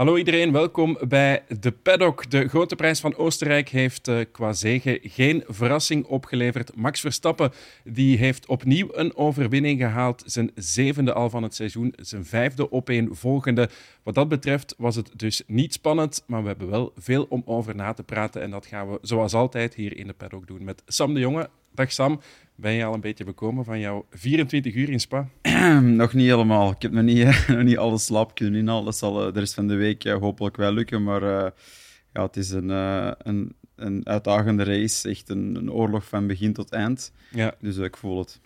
Hallo iedereen, welkom bij de Paddock. De grote prijs van Oostenrijk heeft uh, qua zegen geen verrassing opgeleverd. Max Verstappen die heeft opnieuw een overwinning gehaald. Zijn zevende al van het seizoen, zijn vijfde opeenvolgende. Wat dat betreft was het dus niet spannend, maar we hebben wel veel om over na te praten. En dat gaan we zoals altijd hier in de Paddock doen met Sam de Jonge. Dag Sam, ben je al een beetje bekomen van jouw 24 uur in Spa? nog niet helemaal. Ik heb nog niet, nog niet alles slap kunnen inhalen. Dat zal eh, de rest van de week ja, hopelijk wel lukken. Maar uh, ja, het is een, uh, een, een uitdagende race. Echt een, een, oorlog van begin tot eind. Ja. Dus ik voel het.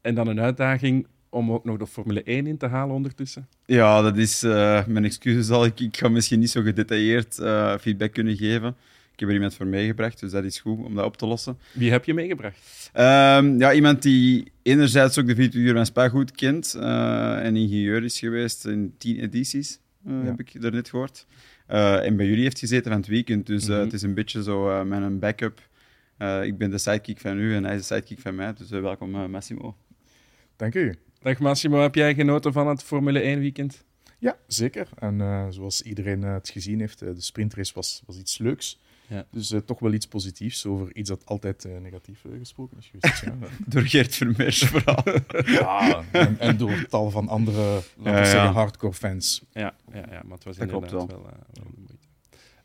En dan een uitdaging om ook nog de Formule 1 in te halen ondertussen? Ja, dat is mijn excuses al. Ik, ik ga misschien niet zo gedetailleerd feedback kunnen geven. Ik heb er iemand voor meegebracht, dus dat is goed om dat op te lossen. Wie heb je meegebracht? Um, ja, iemand die enerzijds ook de 24 uur van Spa goed kent uh, en ingenieur is geweest in tien edities, uh, ja. heb ik er net gehoord. Uh, en bij jullie heeft gezeten van het weekend, dus mm -hmm. het is een beetje zo met een backup. ik ben de sidekick van u en hij is de sidekick van mij, dus welkom Massimo. Dank u. Dag Massimo, heb jij genoten van het Formule 1 weekend? Ja, zeker. En zoals iedereen het gezien heeft, de sprintrace was, was iets leuks. Ja. Dus uh, toch wel iets positiefs over iets dat altijd uh, negatief uh, gesproken is geweest. Ja. door Geert Vermeers vooral. ja, en, en, door tal van andere, laten we zeggen, hardcore fans. Ja, ja, ja, maar het was dat inderdaad wel. wel, wel de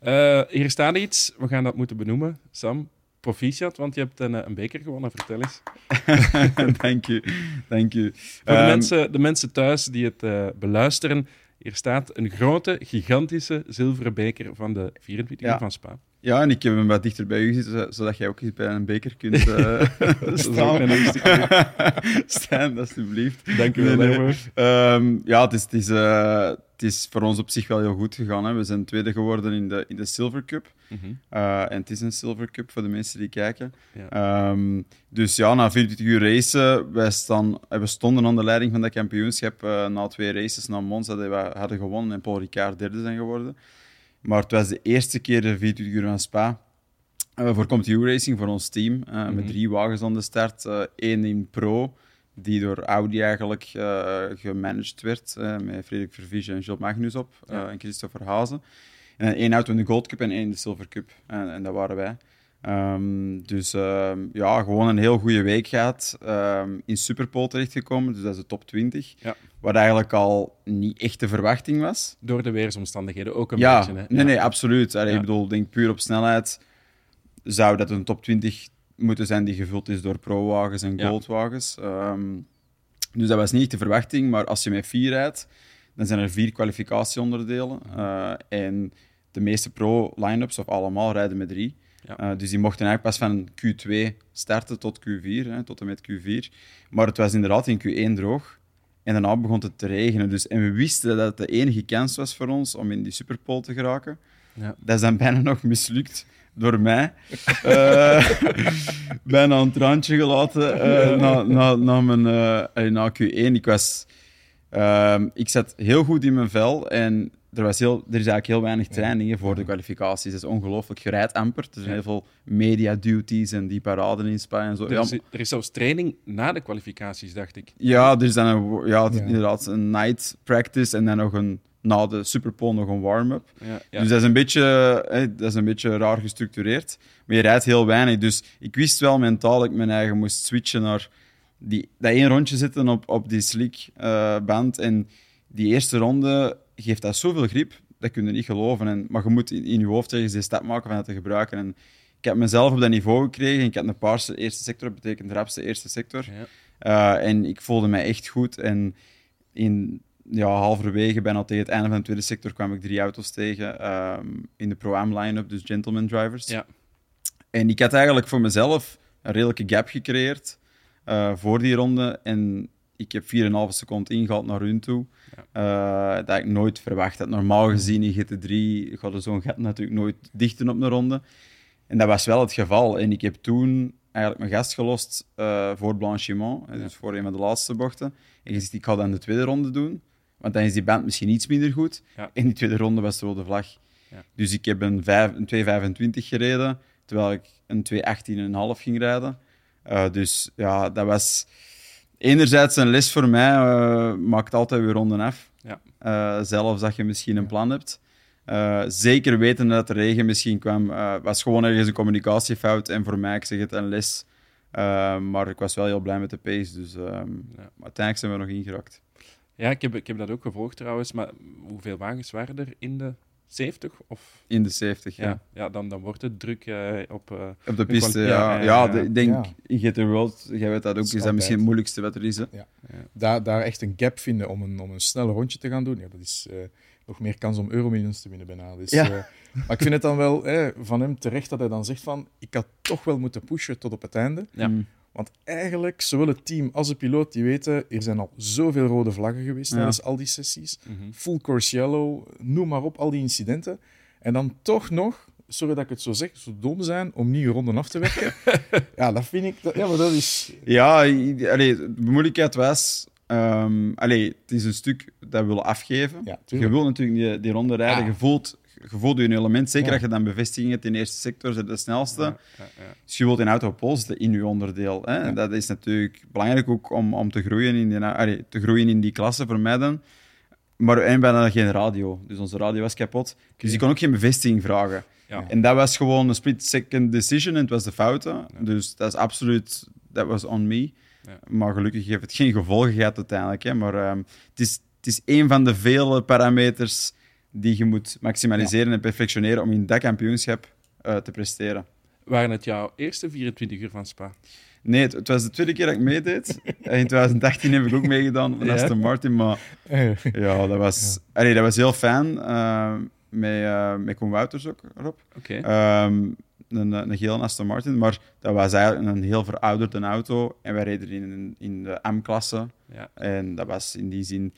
moeite. hier staat iets, we gaan dat moeten benoemen. Sam, proficiat, want je hebt een, een beker gewonnen. Vertel eens. dank je, dank je. Voor de, um, mensen, de mensen thuis die het beluisteren, hier staat een grote, gigantische zilveren beker van de 24 uur van Spa. Ja, en ik heb hem wat dichter bij u gezet, zodat jij ook eens bij een beker kunt uh, staan. Staan, alsjeblieft. Dank u wel daarvoor. Um, ja, het is, het, is, uh, het is voor ons op zich wel heel goed gegaan. Hè. We zijn tweede geworden in de, in de Silver Cup. Mm -hmm. uh, en het is een Silver Cup voor de mensen die kijken. Ja. Um, dus ja, na 24 uur racen, wij staan, we stonden aan de leiding van dat kampioenschap. na twee races na Monza dat we hadden gewonnen en Paul Ricard derde zijn geworden. Maar het was de eerste keer de 24 uur van Spa. Uh, voor ComTU Racing, voor ons team, uh, mm -hmm. met drie wagens aan de start. Eén uh, in Pro, die door Audi eigenlijk gemanaged werd, met Frederik Verviege en Jules Magnus op, ja. en Christopher Hazen. En één auto in de Gold Cup en één in de Silver Cup. En, en dat waren wij. Um, dus uh, ja, gewoon een heel goede week gehad. Um, in Superpole terechtgekomen, dus dat is de top 20. Ja. Wat eigenlijk al niet echt de verwachting was. Door de weersomstandigheden ook een ja, beetje. Hè? Nee, ja. nee, absoluut. Allee, ja. Ik bedoel, denk puur op snelheid zou dat een top 20 moeten zijn die gevuld is door pro-wagens en goldwagens. Um, dus dat was niet de verwachting, maar als je met vier rijdt, dan zijn er vier kwalificatieonderdelen. Uh, en de meeste pro-line-ups, of allemaal, rijden met drie. Ja. Uh, dus die mochten eigenlijk pas van Q2 starten tot Q4, hè, tot en met Q4. Maar het was inderdaad in Q1 droog. En daarna begon het te regenen. Dus, en we wisten dat het de enige kans was voor ons om in die Superpole te geraken. Ja. Dat is dan bijna nog mislukt door mij. uh, bijna een traantje gelaten uh, na, na, na, mijn, na Q1. Ik, was, ehm, ik zat heel goed in mijn vel en er, was heel, er is eigenlijk heel weinig trainingen voor de kwalificaties. Het is ongelooflijk. Je rijdt amper. Er zijn heel veel media duties en die paraden in Spanje en zo. Er is, er is zelfs training na de kwalificaties, dacht ik. Ja, er is dan een, ja, ja. inderdaad een night practice en dan nog een na de Superpole nog een warm-up. Ja, ja. Dus dat is, een beetje, hè, dat is een beetje raar gestructureerd. Maar je rijdt heel weinig. Dus ik wist wel mentaal dat ik mijn eigen moest switchen naar die, dat één rondje zitten op, op die slick uh, band. En die eerste ronde geeft dat zoveel grip, dat kun je niet geloven. En, maar je moet in, in je hoofd ergens die stap maken van het te gebruiken. En ik heb mezelf op dat niveau gekregen. Ik had een paarse eerste sector, dat betekent de rapste eerste sector. Ja. Uh, en ik voelde mij echt goed. En in ja, halverwege, bijna tegen het einde van de tweede sector, kwam ik drie auto's tegen um, in de Pro-Am line-up, dus gentleman drivers. Ja. En ik had eigenlijk voor mezelf een redelijke gap gecreëerd uh, voor die ronde. En ik heb 4,5 seconden ingehaald naar hun toe. Ja. Uh, dat ik nooit verwacht had. Normaal gezien in GT3 gaat zo'n gat natuurlijk nooit dichten op een ronde. En dat was wel het geval. En ik heb toen eigenlijk mijn gast gelost uh, voor Blanchiment, ja. dus voor een van de laatste bochten. En ziet, ik ga dan de tweede ronde doen, want dan is die band misschien iets minder goed. Ja. In die tweede ronde was de rode vlag. Ja. Dus ik heb een, een 2.25 gereden, terwijl ik een 2.18,5 ging rijden. Uh, dus ja, dat was enerzijds een les voor mij, uh, maakt altijd weer ronden af. Ja. Uh, zelfs dat je misschien een plan hebt. Uh, zeker weten dat de regen misschien kwam, was gewoon ergens een communicatiefout. En voor mij, ik zeg het, een les. Maar ik was wel heel blij met de pace. Dus um, ja. uiteindelijk zijn we nog ingeraakt. Ja, ik heb, ik heb dat ook gevolgd trouwens. Maar hoeveel wagens waren er in de 70? Of? In de 70, ja. Ja, ja dan, dan wordt het druk uh, op... Uh, op de piste, ja. Ja, ja, ik denk, in GT World, jij weet dat ook, is, is dat misschien het moeilijkste wat er is. Hè? Ja. Daar, daar echt een gap vinden om een, om een snel rondje te gaan doen, ja, dat is uh, nog meer kans om euromillions te winnen bijna. Dus, ja. maar ik vind het dan wel van hem terecht dat hij dan zegt van, ik had toch wel moeten pushen tot op het einde. Ja. Want eigenlijk, zowel het team als de piloot, die weten, er zijn al zoveel rode vlaggen geweest ja. tijdens al die sessies. Mm -hmm. Full course yellow, noem maar op, al die incidenten. En dan toch nog, sorry dat ik het zo zeg, zo dom zijn om nieuwe ronden af te werken. ja, dat vind ik... Dat, ja, maar dat is... Ja, allee, de moeilijkheid was... Um, allee, het is een stuk dat we willen afgeven. Ja, je wil natuurlijk die, die ronde rijden. Ah. Je voelt je voelt je element, zeker ja. als je dan bevestiging hebt in de eerste sector, is de snelste. Ja, ja, dus je wilt in auto posten in je onderdeel. Hè? Dat is natuurlijk belangrijk ook om, om te, groeien in die, allee, te groeien in die klasse, voor mij dan. Maar en bijna geen radio, dus onze radio was kapot. Dus ik kon ook geen bevestiging vragen. En dat was gewoon een split-second decision en het was de fouten. Dus dat is absoluut, dat was on me. Maar gelukkig heeft het geen gevolgen gehad uiteindelijk. Hè. Maar um, het, is, het is een van de vele parameters die je moet maximaliseren ja. en perfectioneren om in dat kampioenschap uh, te presteren. Waren het jouw eerste 24 uur van Spa? Nee, het, het was de tweede keer dat ik meedeed. in 2018 heb ik ook meegedaan van Aston ja? Martin, maar ja, dat was, ja. Allee, dat was heel fijn. Uh, met, uh, met Koen Wouters ook erop. Okay. Um, een, een geel Aston Martin, maar dat was eigenlijk een heel verouderde auto. En wij reden in, in de M-klasse. Ja. En dat was in die zin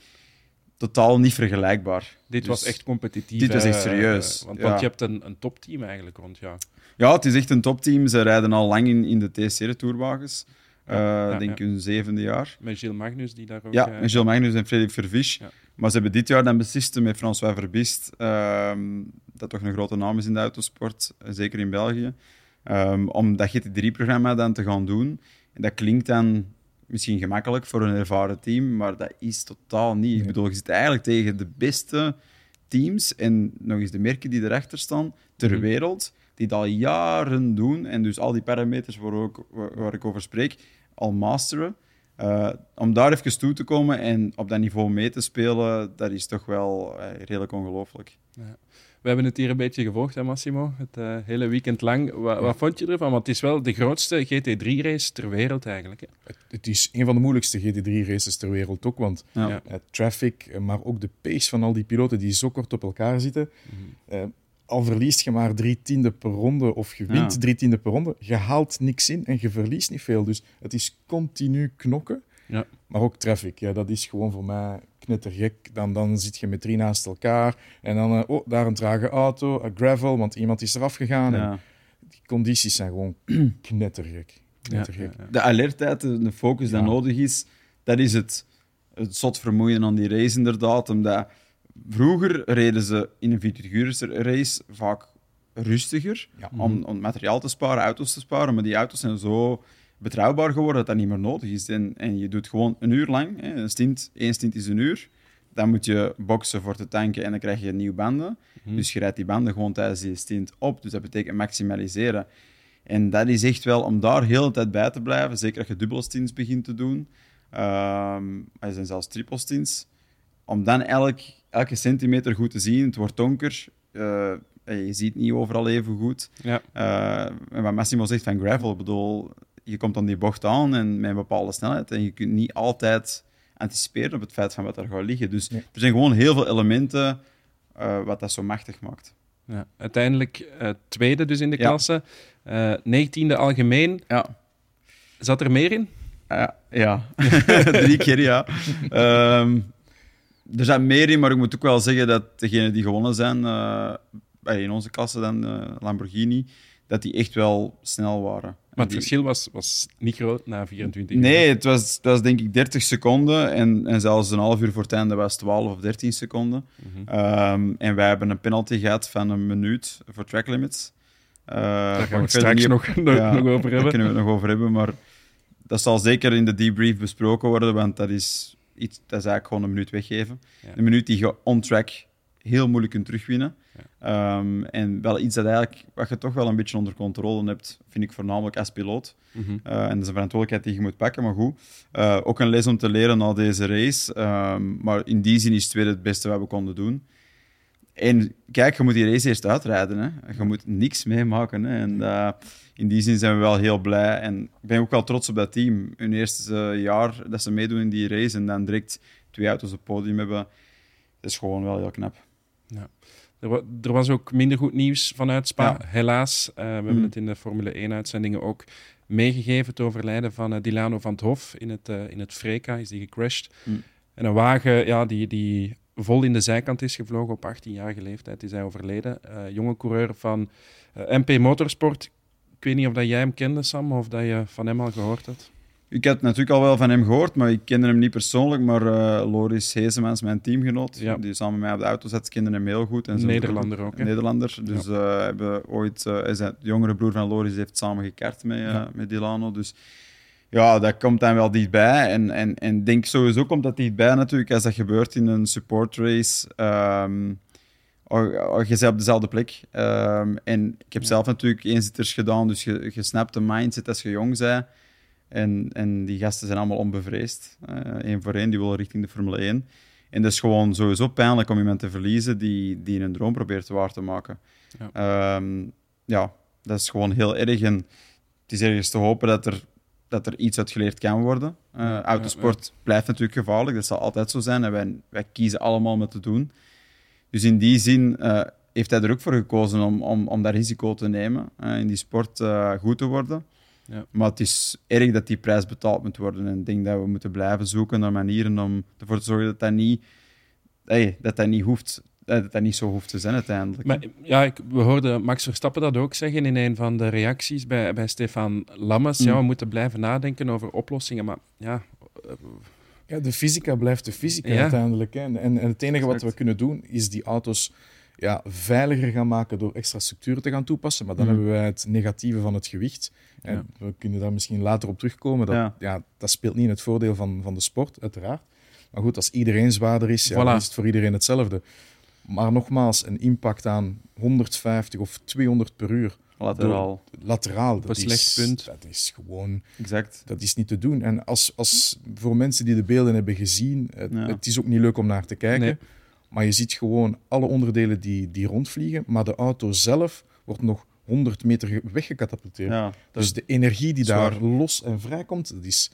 totaal niet vergelijkbaar. Dit dus was echt competitief. Dit was echt serieus. Uh, want, want je hebt een, een topteam eigenlijk rond jou. Ja, het is echt een topteam. Ze rijden al lang in, in de TCR-tourwagens. Ja, uh, ja, denk ja. hun zevende jaar. Met Gilles Magnus, die daar ook... Ja, met Gilles Magnus en Frederik Vervisch. Maar ze hebben dit jaar dan beslist met François Verbist, uh, dat toch een grote naam is in de autosport, zeker in België, um, om dat GT3-programma dan te gaan doen. En dat klinkt dan misschien gemakkelijk voor een ervaren team, maar dat is totaal niet. Ik bedoel, je zit eigenlijk tegen de beste teams en nog eens de merken die erachter staan ter mm -hmm. wereld, die dat al jaren doen en dus al die parameters waar, ook, waar, waar ik over spreek, al masteren. Uh, om daar even toe te komen en op dat niveau mee te spelen, dat is toch wel uh, redelijk ongelooflijk. Ja. We hebben het hier een beetje gevolgd, hè, Massimo, het uh, hele weekend lang. Wat, wat, vond je ervan? Want het is wel de grootste GT3-race ter wereld eigenlijk. Hè? Het, het, is een van de moeilijkste GT3-races ter wereld ook, want ja. traffic, maar ook de pace van al die piloten die zo kort op elkaar zitten. Mm -hmm al verliest je maar drie tiende per ronde of je wint ja. drie tiende per ronde, je haalt niks in en je verliest niet veel. Dus het is continu knokken. Ja. Maar ook traffic, ja, dat is gewoon voor mij knettergek. Dan, dan zit je met drie naast elkaar en dan, uh, oh, daar een trage auto, een gravel, want iemand is eraf gegaan. Ja. En die condities zijn gewoon knettergek. knettergek. Ja, de alertheid, de focus dat nodig is, dat is het, het zot vermoeien aan die race inderdaad, omdat Vroeger reden ze in een 24 race vaak rustiger ja. om, om materiaal te sparen, auto's te sparen. Maar die auto's zijn zo betrouwbaar geworden dat dat niet meer nodig is. En, en je doet gewoon een uur lang, hè, een stint, één stint is een uur. Dan moet je boksen voor te tanken en dan krijg je nieuwe banden. Mhm. Dus je rijdt die banden gewoon tijdens die stint op. Dus dat betekent maximaliseren. En dat is echt wel om daar heel de tijd bij te blijven. Zeker als je dubbelstints begint te doen. Um, er zijn zelfs triplestints. Om dan elk, elke centimeter goed te zien. Het wordt donker. Uh, je ziet niet overal even goed. Ja. Uh, en wat Massimo zegt van gravel, ik bedoel, je komt dan die bocht aan en met een bepaalde snelheid en je kunt niet altijd anticiperen op het feit van wat er gaat liggen. Dus er zijn gewoon heel veel elementen uh, wat dat zo machtig maakt. Ja, uiteindelijk uh, tweede dus in de Ja. klasse. Uh, negentiende algemeen. Ja. Zat er meer in? Ja, ja. drie keer ja. Ehm, er zijn meer in, maar ik moet ook wel zeggen dat degenen die gewonnen zijn, eh, bij in onze klasse dan, eh, Lamborghini, dat die echt wel snel waren. Maar het Die- verschil was, was niet groot na 24 uur. Nee, het was, het was denk ik 30 seconden en, en zelfs een half uur voor het einde was 12 of 13 seconden. Mhm. Ehm, en wij hebben een penalty gehad van een minuut voor track limits. Uh, Daar gaan we het straks nog, nog, nog over Daar hebben. kunnen we het nog over hebben, maar dat zal zeker in de debrief besproken worden, want dat is, iets, dat is eigenlijk gewoon een minuut weggeven. Ja. Een minuut die je on track heel moeilijk kunt terugwinnen. Ehm, en wel iets dat, eigenlijk, wat je toch wel een beetje onder controle hebt, vind ik voornamelijk als piloot. Mhm. Eh, en dat is een verantwoordelijkheid die je moet pakken, maar goed. Uh, ook een les om te leren na deze race. Um, maar in die zin is het tweede het beste wat we konden doen. En kijk, je moet die race eerst uitrijden. Hè. Je moet niks meemaken. Hè. En uh, in die zin zijn we wel heel blij. En ik ben ook wel trots op dat team. Hun eerste jaar dat ze meedoen in die race en dan direct twee auto's op het podium hebben, dat is gewoon wel heel knap. Ja. Er, was ook minder goed nieuws vanuit Spa, helaas. Uh, we hebben mm. het in de Formule 1-uitzendingen ook meegegeven, het overlijden van uh, Dilano van het Hof in het, uh, in het Freka, is die gecrashed. Mm. En een wagen ja, die, die vol in de zijkant is gevlogen op 18-jarige leeftijd, is hij overleden. jonge coureur van MP Motorsport. Ik weet niet of dat jij hem kende, Sam, of dat je van hem al gehoord had. Ik had natuurlijk al wel van hem gehoord, maar ik kende hem niet persoonlijk. Maar uh, Loris Hezemans, mijn teamgenoot, die samen met mij op de auto zat, kende hem heel goed. En Nederlander ook. Hè? Nederlander. Dus ja. uh, hebben ooit, uh, de jongere broer van Loris heeft samen gekart met, ja. met Dilano. Dus ja, dat komt dan wel dichtbij. En, en, en denk sowieso komt dat dichtbij natuurlijk als dat gebeurt in een support race. Um, je bent op dezelfde plek. Um, en ik heb zelf natuurlijk eenzitters gedaan, dus je, je snapt de mindset als je jong bent. En, en die gasten zijn allemaal onbevreesd. Eén uh, voor één, die willen richting de Formule 1. En dat is gewoon sowieso pijnlijk om iemand te verliezen die, die een droom probeert waar te maken. Ja. Um, ja, dat is gewoon heel erg. En het is ergens te hopen dat er, dat er iets uit geleerd kan worden. Uh, autosport blijft natuurlijk gevaarlijk, dat zal altijd zo zijn. En wij, wij kiezen allemaal om het te doen. Dus in die zin uh, heeft hij er ook voor gekozen om, om, om dat risico te nemen, uh, in die sport goed te worden. Ja. Maar het is erg dat die prijs betaald moet worden. En ik denk dat we moeten blijven zoeken naar manieren om ervoor te zorgen dat dat niet, hey, dat dat niet hoeft. Dat dat niet zo hoeft te zijn uiteindelijk. Maar, ja, ik, we hoorden Max Verstappen dat ook zeggen in een van de reacties bij, bij Stefan Lammes. Ja, mm. we moeten blijven nadenken over oplossingen. Maar ja, ja, de fysica blijft de fysica uiteindelijk. Hè. En, en, het enige wat we kunnen doen, is die auto's ja, veiliger gaan maken door extra structuren te gaan toepassen. Maar dan mm. hebben wij het negatieve van het gewicht. En we kunnen daar misschien later op terugkomen. Dat, ja. dat speelt niet in het voordeel van, van de sport, uiteraard. Maar goed, als iedereen zwaarder is, ja, dan is het voor iedereen hetzelfde. Maar nogmaals, een impact aan 150 of 200 per uur. Lateraal. lateraal. Dat, is, slecht punt. Dat is gewoon... Exact. Dat is niet te doen. En als, als, voor mensen die de beelden hebben gezien, het, het is ook niet leuk om naar te kijken. Maar je ziet gewoon alle onderdelen die, die rondvliegen. Maar de auto zelf wordt nog 100 meter weggecatapulteerd. Ja, dus de energie die daar los en vrij komt, dat is,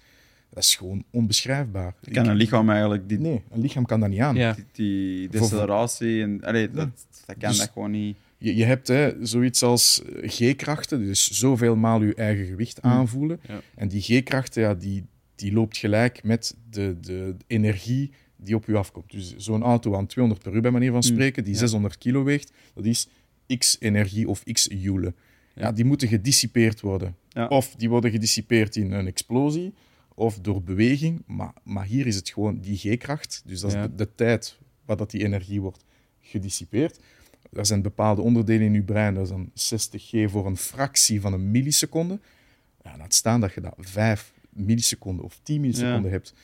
dat is gewoon onbeschrijfbaar. kan een lichaam eigenlijk... Die, nee, een lichaam kan dat niet aan. Die, die deceleratie, en, allee, dat, dat kan dus dat gewoon niet... Je, je hebt hè, zoiets als G-krachten, dus zoveel maal je eigen gewicht hm. aanvoelen. En die G-krachten, ja, die, die loopt gelijk met de, de energie die op u afkomt. Dus zo'n auto aan 200 per uur, bij manier van hm. spreken, die 600 kilo weegt, dat is x energie of x joule. Ja. die moeten gedissipeerd worden. Of die worden gedissipeerd in een explosie, of door beweging. Maar, maar hier is het gewoon die G-kracht. Dus dat is de, de, tijd waar dat die energie wordt gedissipeerd. Er zijn bepaalde onderdelen in je brein, dat is dan 60G voor een fractie van een milliseconde. Ja, laat staan dat je dat 5 milliseconden of 10 milliseconden hebt.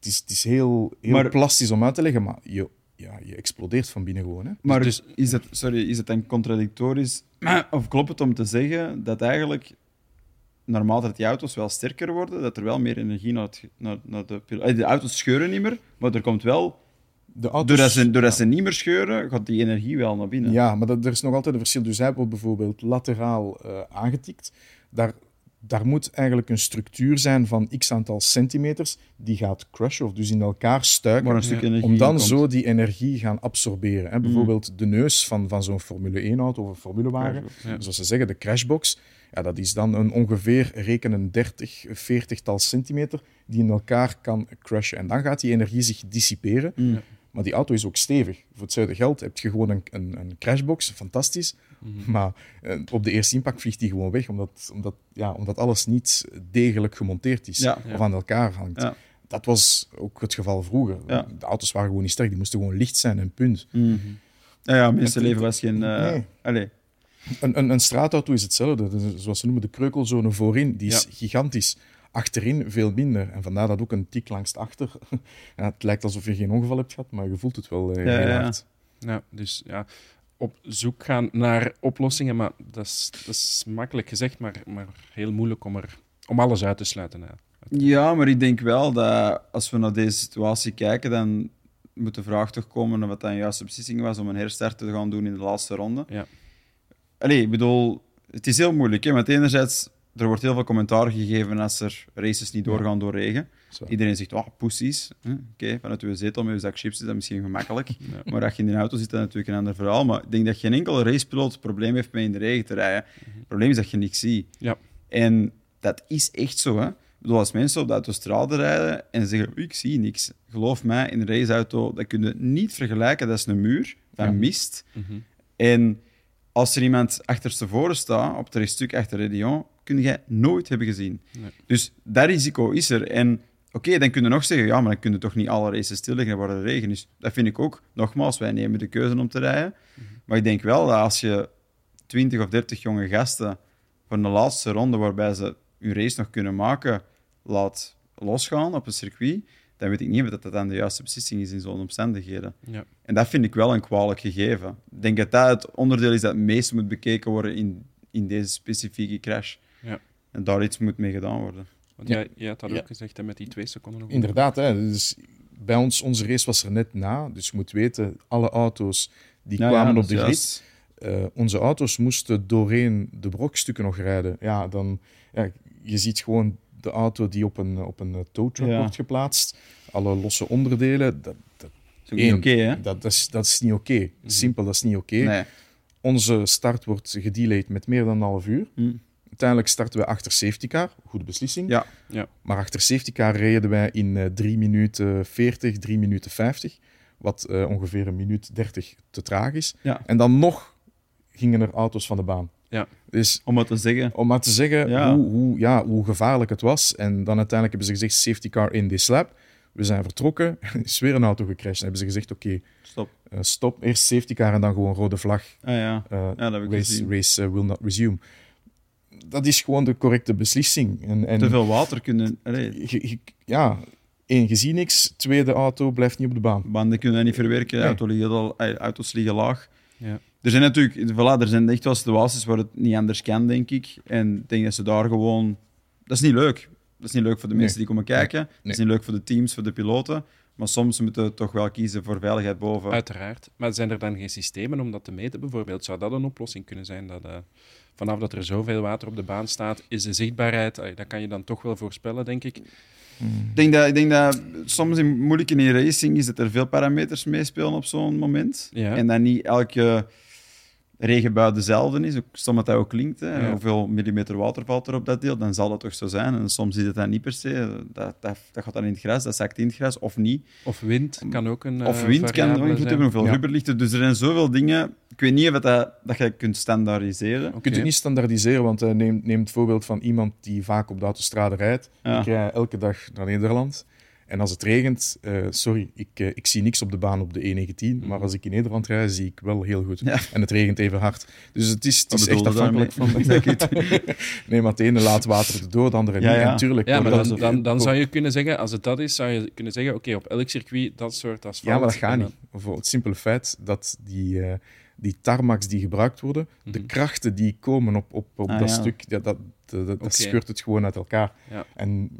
Het is, het is heel, heel plastisch om uit te leggen, maar je ja, je explodeert van binnen gewoon. Hè. Maar dus, is, het, sorry, is het dan contradictorisch? Of klopt het om te zeggen dat eigenlijk normaal dat die auto's wel sterker worden, dat er wel meer energie naar, het, naar, naar de De auto's scheuren niet meer, maar er komt wel... De auto's, doordat ze, doordat ze niet meer scheuren, gaat die energie wel naar binnen. Ja, maar dat, er is nog altijd een verschil. Dus hij wordt bijvoorbeeld lateraal uh, aangetikt. Daar daar moet eigenlijk een structuur zijn van x aantal centimeters die gaat crushen, of dus in elkaar stuiken, om dan zo die energie gaan absorberen. Hè. Mm. Bijvoorbeeld de neus van, van zo'n Formule 1-auto of een formulewagen, zoals ze zeggen, de crashbox, ja, dat is dan een ongeveer rekenen 30, 40 tal centimeter die in elkaar kan crushen. En dan gaat die energie zich dissiperen. Mm. Maar die auto is ook stevig. Voor hetzelfde geld heb je gewoon een, een, een crashbox, fantastisch. Mhm. Maar eh, op de eerste impact vliegt die gewoon weg, omdat, omdat, ja, omdat alles niet degelijk gemonteerd is of aan elkaar hangt. Dat was ook het geval vroeger. De auto's waren gewoon niet sterk, die moesten gewoon licht zijn en punt. Mm Ja, ja mensenleven was geen... Uh, nee. Een, een, een, straatauto is hetzelfde. Zoals ze noemen, de kreukelzone voorin, die is gigantisch achterin veel minder. En vandaar dat ook een tik langs achter. ja, het lijkt alsof je geen ongeval hebt gehad, maar je voelt het wel uh, heel hard. Ja, dus ja, op zoek gaan naar oplossingen, maar dat is, dat is makkelijk gezegd, maar, maar heel moeilijk om, er, om alles uit te sluiten. Ja. ja, maar ik denk wel dat als we naar deze situatie kijken, dan moet de vraag toch komen of het een juiste beslissing was om een herstart te gaan doen in de laatste ronde. Ja. Allee, ik bedoel, het is heel moeilijk. Hè? Want enerzijds, er wordt heel veel commentaar gegeven als er races niet doorgaan door regen. Iedereen zegt, oh, poesies. Oké, vanuit uw zetel met uw zak chips is dat misschien gemakkelijk. Maar als je in de auto zit, dan natuurlijk een ander verhaal. Maar ik denk dat geen enkele racepiloot het probleem heeft met in de regen te rijden. Mhm. Het probleem is dat je niks ziet. Ja. En dat is echt zo. Hè? Ik bedoel, als mensen op de autostrade rijden en zeggen, ik zie niks. Geloof mij, in een raceauto, dat kun je niet vergelijken. Dat is een muur van mist. Mhm. En als er iemand achterstevoren staat, op het rechtstuk achter Redion, kun je nooit hebben gezien. Dus dat risico is er. En oké, dan kun je nog zeggen, ja, maar dan kun je toch niet alle races stilleggen waar er regen is. Dat vind ik ook. Nogmaals, wij nemen de keuze om te rijden. Mhm. Maar ik denk wel dat als je 20 of 30 jonge gasten van de laatste ronde, waarbij ze hun race nog kunnen maken, laat losgaan op een circuit, dan weet ik niet of dat dan de juiste beslissing is in zo'n omstandigheden. Ja. En dat vind ik wel een kwalijk gegeven. Ik denk dat dat het onderdeel is dat het meest moet bekeken worden in, in deze specifieke crash. Ja. En daar iets moet mee gedaan worden. Want jij, jij had dat ook gezegd hè, met die twee seconden. Nog Inderdaad, hè, dus bij ons, onze race was er net na. Dus je moet weten, alle auto's die kwamen op de grid, uh, onze auto's moesten doorheen de brokstukken nog rijden. Ja, dan, ja, je ziet gewoon de auto die op een, op een tow truck wordt geplaatst. Alle losse onderdelen. Dat, dat, is niet oké, hè? Dat, dat, is, dat is niet oké. Mhm. Simpel, dat is niet oké. Nee. Onze start wordt gedelayed met meer dan een half uur. Mhm. Uiteindelijk starten we achter safety car. Goede beslissing. Ja. ja. Maar achter safety car reden wij in uh, 3 minuten 40, 3 minuten 50. Wat uh, ongeveer een minuut 30 te traag is. Ja. En dan nog gingen er auto's van de baan. Ja. Dus, om maar te zeggen, om maar te zeggen ja. Hoe, hoe, ja, hoe gevaarlijk het was. En dan uiteindelijk hebben ze gezegd, safety car in this lab. We zijn vertrokken, is weer een auto gecrashed. Dan hebben ze gezegd, oké, okay, stop. Uh, stop. Eerst safety car en dan gewoon rode vlag. Ah, ja. Uh, ja, dat heb ik race gezien. race uh, will not resume. Dat is gewoon de correcte beslissing. En, en Te veel water kunnen... Je, je, ja, één, je ziet niks. Tweede, auto blijft niet op de baan. Banden kunnen niet verwerken. Nee. Auto liggen al, auto's liggen laag. Ja. Er zijn natuurlijk voilà, er zijn echt wel situaties waar het niet anders kan, denk ik. En ik denk dat ze daar gewoon... Dat is niet leuk. Dat is niet leuk voor de mensen nee. die komen kijken. Nee. Dat is niet leuk voor de teams, voor de piloten. Maar soms moeten we toch wel kiezen voor veiligheid boven. Uiteraard. Maar zijn er dan geen systemen om dat te meten, bijvoorbeeld? Zou dat een oplossing kunnen zijn? Dat, uh, vanaf dat er zoveel water op de baan staat, is de zichtbaarheid... Uh, dat kan je dan toch wel voorspellen, denk ik. Hmm. Ik, denk dat, ik denk dat soms in moeilijk in racing is dat er veel parameters meespelen op zo'n moment. Ja. En dat niet elke regenbui dezelfde is, stom dat ook klinkt. Hè. Ja. Hoeveel millimeter water valt er op dat deel, dan zal dat toch zo zijn. En soms is het dan niet per se. Dat, dat, dat gaat dan in het gras, dat zakt in het gras, of niet. Of wind kan ook een Of wind kan ook invloed hebben, hoeveel Ja. rubber ligt er. Dus er zijn zoveel dingen. Ik weet niet of dat, dat je kunt standaardiseren. Je kunt het niet standaardiseren, want uh, neem, neem het voorbeeld van iemand die vaak op de autostrade rijdt. Ja. Ik rij elke dag naar Nederland. En als het regent, uh, sorry, ik, uh, ik zie niks op de baan op de E19, maar als ik in Nederland rij, zie ik wel heel goed. Ja. En het regent even hard. Dus het is, het echt afhankelijk van... nee, maar het ene laat water erdoor, de andere Ja, niet. ja. En tuurlijk, Ja, maar dan, dan- dan, dan zou je kunnen zeggen, als het dat is, zou je kunnen zeggen, oké, op elk circuit dat soort asfalt. Ja, maar dat gaat niet. Voor het simpele feit dat die, uh, die tarmacs die gebruikt worden, de Mhm. krachten die komen op, op, op Ah, dat ja. stuk, ja, dat, dat, dat, Oké. scheurt het gewoon uit elkaar. Ja. En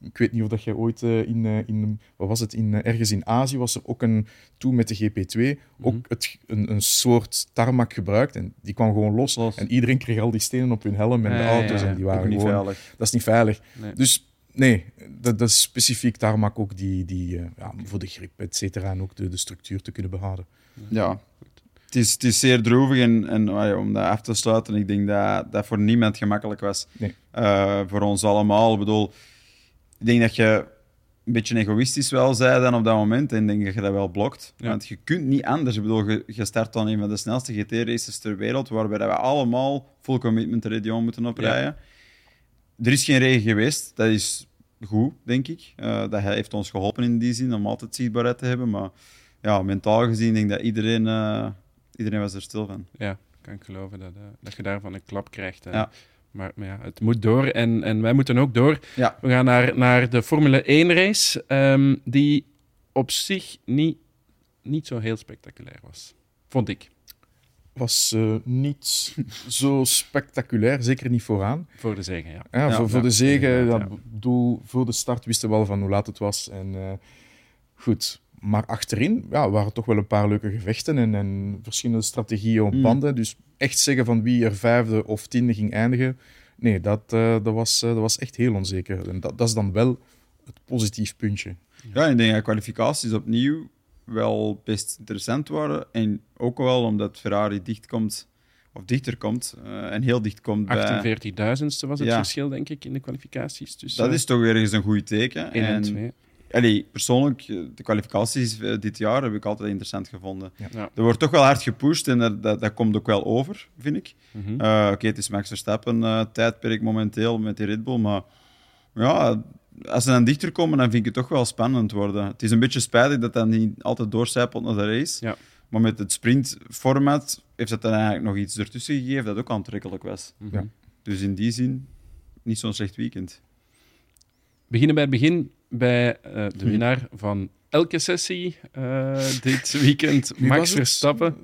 ik weet niet of dat jij ooit uh, in, uh, in, wat was het, in, ergens in Azië was er ook een, toen met de GP2, ook Mhm. het, een, een soort tarmac gebruikt en die kwam gewoon los. Los. En iedereen kreeg al die stenen op hun helm en Ja, de auto's ja. en die Ook waren niet gewoon... veilig. Dat is niet veilig. Nee. Dus nee, dat, dat is specifiek tarmac ook die, die uh, ja, voor de grip, et cetera, en ook de, de structuur te kunnen behouden. Ja. Het is, het is zeer droevig en, en oh om dat af te sluiten, ik denk dat dat voor niemand gemakkelijk was. Nee. Uh, voor ons allemaal. Ik bedoel, ik denk dat je een beetje egoïstisch wel zei dan op dat moment en denk dat je dat wel blokt. Ja. Want je kunt niet anders. Ik bedoel, je, je start dan een van de snelste GT-races ter wereld, waarbij we allemaal full commitment de moeten oprijden. Er is geen regen geweest. Dat is goed, denk ik. Uh, dat heeft ons geholpen in die zin om altijd zichtbaarheid te hebben. Maar ja, mentaal gezien denk ik dat iedereen, uh, iedereen was er stil van. Ja, kan ik geloven dat, uh, dat je daarvan een klap krijgt. hè. Ja. Maar, maar ja, het moet door en, en wij moeten ook door. Ja. We gaan naar, naar de Formule 1 race, ehm, die op zich niet, niet zo heel spectaculair was. Vond ik. Was uh, niet zo spectaculair, zeker niet vooraan. Voor de zegen, ja. ja, voor, voor de zegen, ja, bedoel, voor de start wisten we wel van hoe laat het was. En uh, goed, maar achterin ja, waren toch wel een paar leuke gevechten en, en verschillende strategieën op mm. banden. Dus echt zeggen van wie er vijfde of tiende ging eindigen, nee, dat, uh, dat, was, uh, dat was echt heel onzeker. En dat, dat is dan wel het positief puntje. Ja, ik denk dat kwalificaties opnieuw wel best interessant waren. En ook wel omdat Ferrari dicht komt, of dichter komt, uh, en heel dicht komt 48.000ste was het verschil, denk ik, in de kwalificaties. Dus, dat is toch weer eens een goed teken. en, en 2. Allee, persoonlijk, de kwalificaties eh, dit jaar heb ik altijd interessant gevonden. Ja. Er wordt toch wel hard gepusht en dat, dat, dat komt ook wel over, vind ik. Mm -hmm. uh, Oké, het is Max Verstappen uh, tijdperk momenteel met die Red Bull, maar ja, als ze dan dichter komen, dan vind ik het toch wel spannend worden. Het is een beetje spijtig dat dat niet altijd doorcijpelt naar de race. Ja. Maar met het sprintformat heeft dat dan eigenlijk nog iets ertussen gegeven dat ook aantrekkelijk was. Mm -hmm. ja. Dus in die zin, niet zo'n slecht weekend. Beginnen bij het begin bij uh, de hm. winnaar van elke sessie uh, dit weekend, Max Verstappen.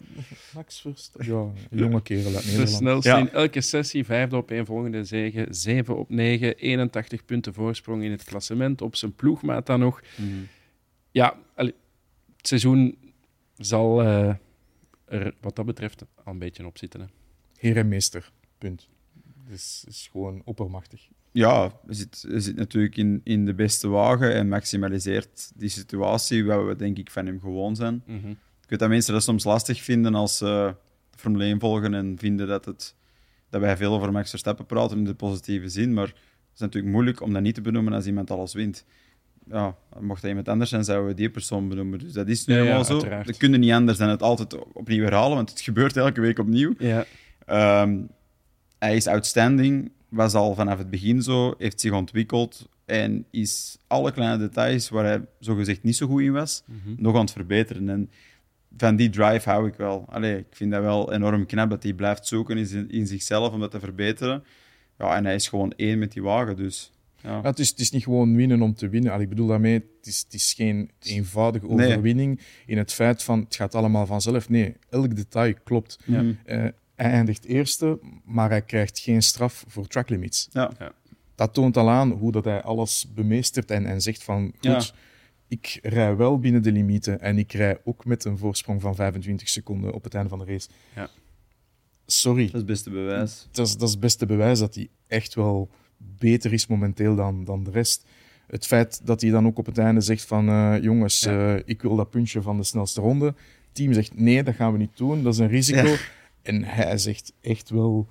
Max Verstappen, ja, jonge kerel uit Nederland. De snelste ja. in elke sessie, vijfde op één volgende zegen, 7 op 9, 81 punten voorsprong in het klassement, op zijn ploegmaat dan nog. Mm. Ja, het seizoen zal uh, er wat dat betreft al een beetje op zitten. Hè. Heer en meester, punt. Dus is gewoon oppermachtig ja, zit, zit natuurlijk in, in de beste wagen en maximaliseert die situatie waar we denk ik van hem gewoon zijn. Mhm. Ik weet dat mensen dat soms lastig vinden als ze Formule 1 volgen en vinden dat, het, dat wij veel over Max Verstappen praten in de positieve zin, maar het is natuurlijk moeilijk om dat niet te benoemen als iemand alles wint. Ja, mocht dat iemand anders zijn, zouden we die persoon benoemen. Dus dat is nu helemaal ja, zo. We kunnen niet anders dan het altijd opnieuw herhalen, want het gebeurt elke week opnieuw. Ja. Um, hij is outstanding was al vanaf het begin zo, heeft zich ontwikkeld en is alle kleine details waar hij zogezegd niet zo goed in was, mhm. nog aan het verbeteren. En van die drive hou ik wel. Allee, ik vind dat wel enorm knap dat hij blijft zoeken in, in zichzelf om dat te verbeteren. Ja, en hij is gewoon één met die wagen, dus... Ja. het, is, het is niet gewoon winnen om te winnen. Allee, ik bedoel daarmee, het is, het is geen eenvoudige overwinning in het feit van het gaat allemaal vanzelf. Nee, elk detail klopt. Ja. Uh, hij eindigt eerste, maar hij krijgt geen straf voor track limits. Ja. Dat toont al aan hoe dat hij alles bemeestert en, en zegt van, goed, ik rij wel binnen de limieten en ik rij ook met een voorsprong van 25 seconden op het einde van de race. Ja. Sorry. Dat is het beste bewijs. Dat is, dat is het beste bewijs dat hij echt wel beter is momenteel dan, dan de rest. Het feit dat hij dan ook op het einde zegt van, uh, jongens, uh, ik wil dat puntje van de snelste ronde. Het team zegt, nee, dat gaan we niet doen, dat is een risico. En hij zegt echt wel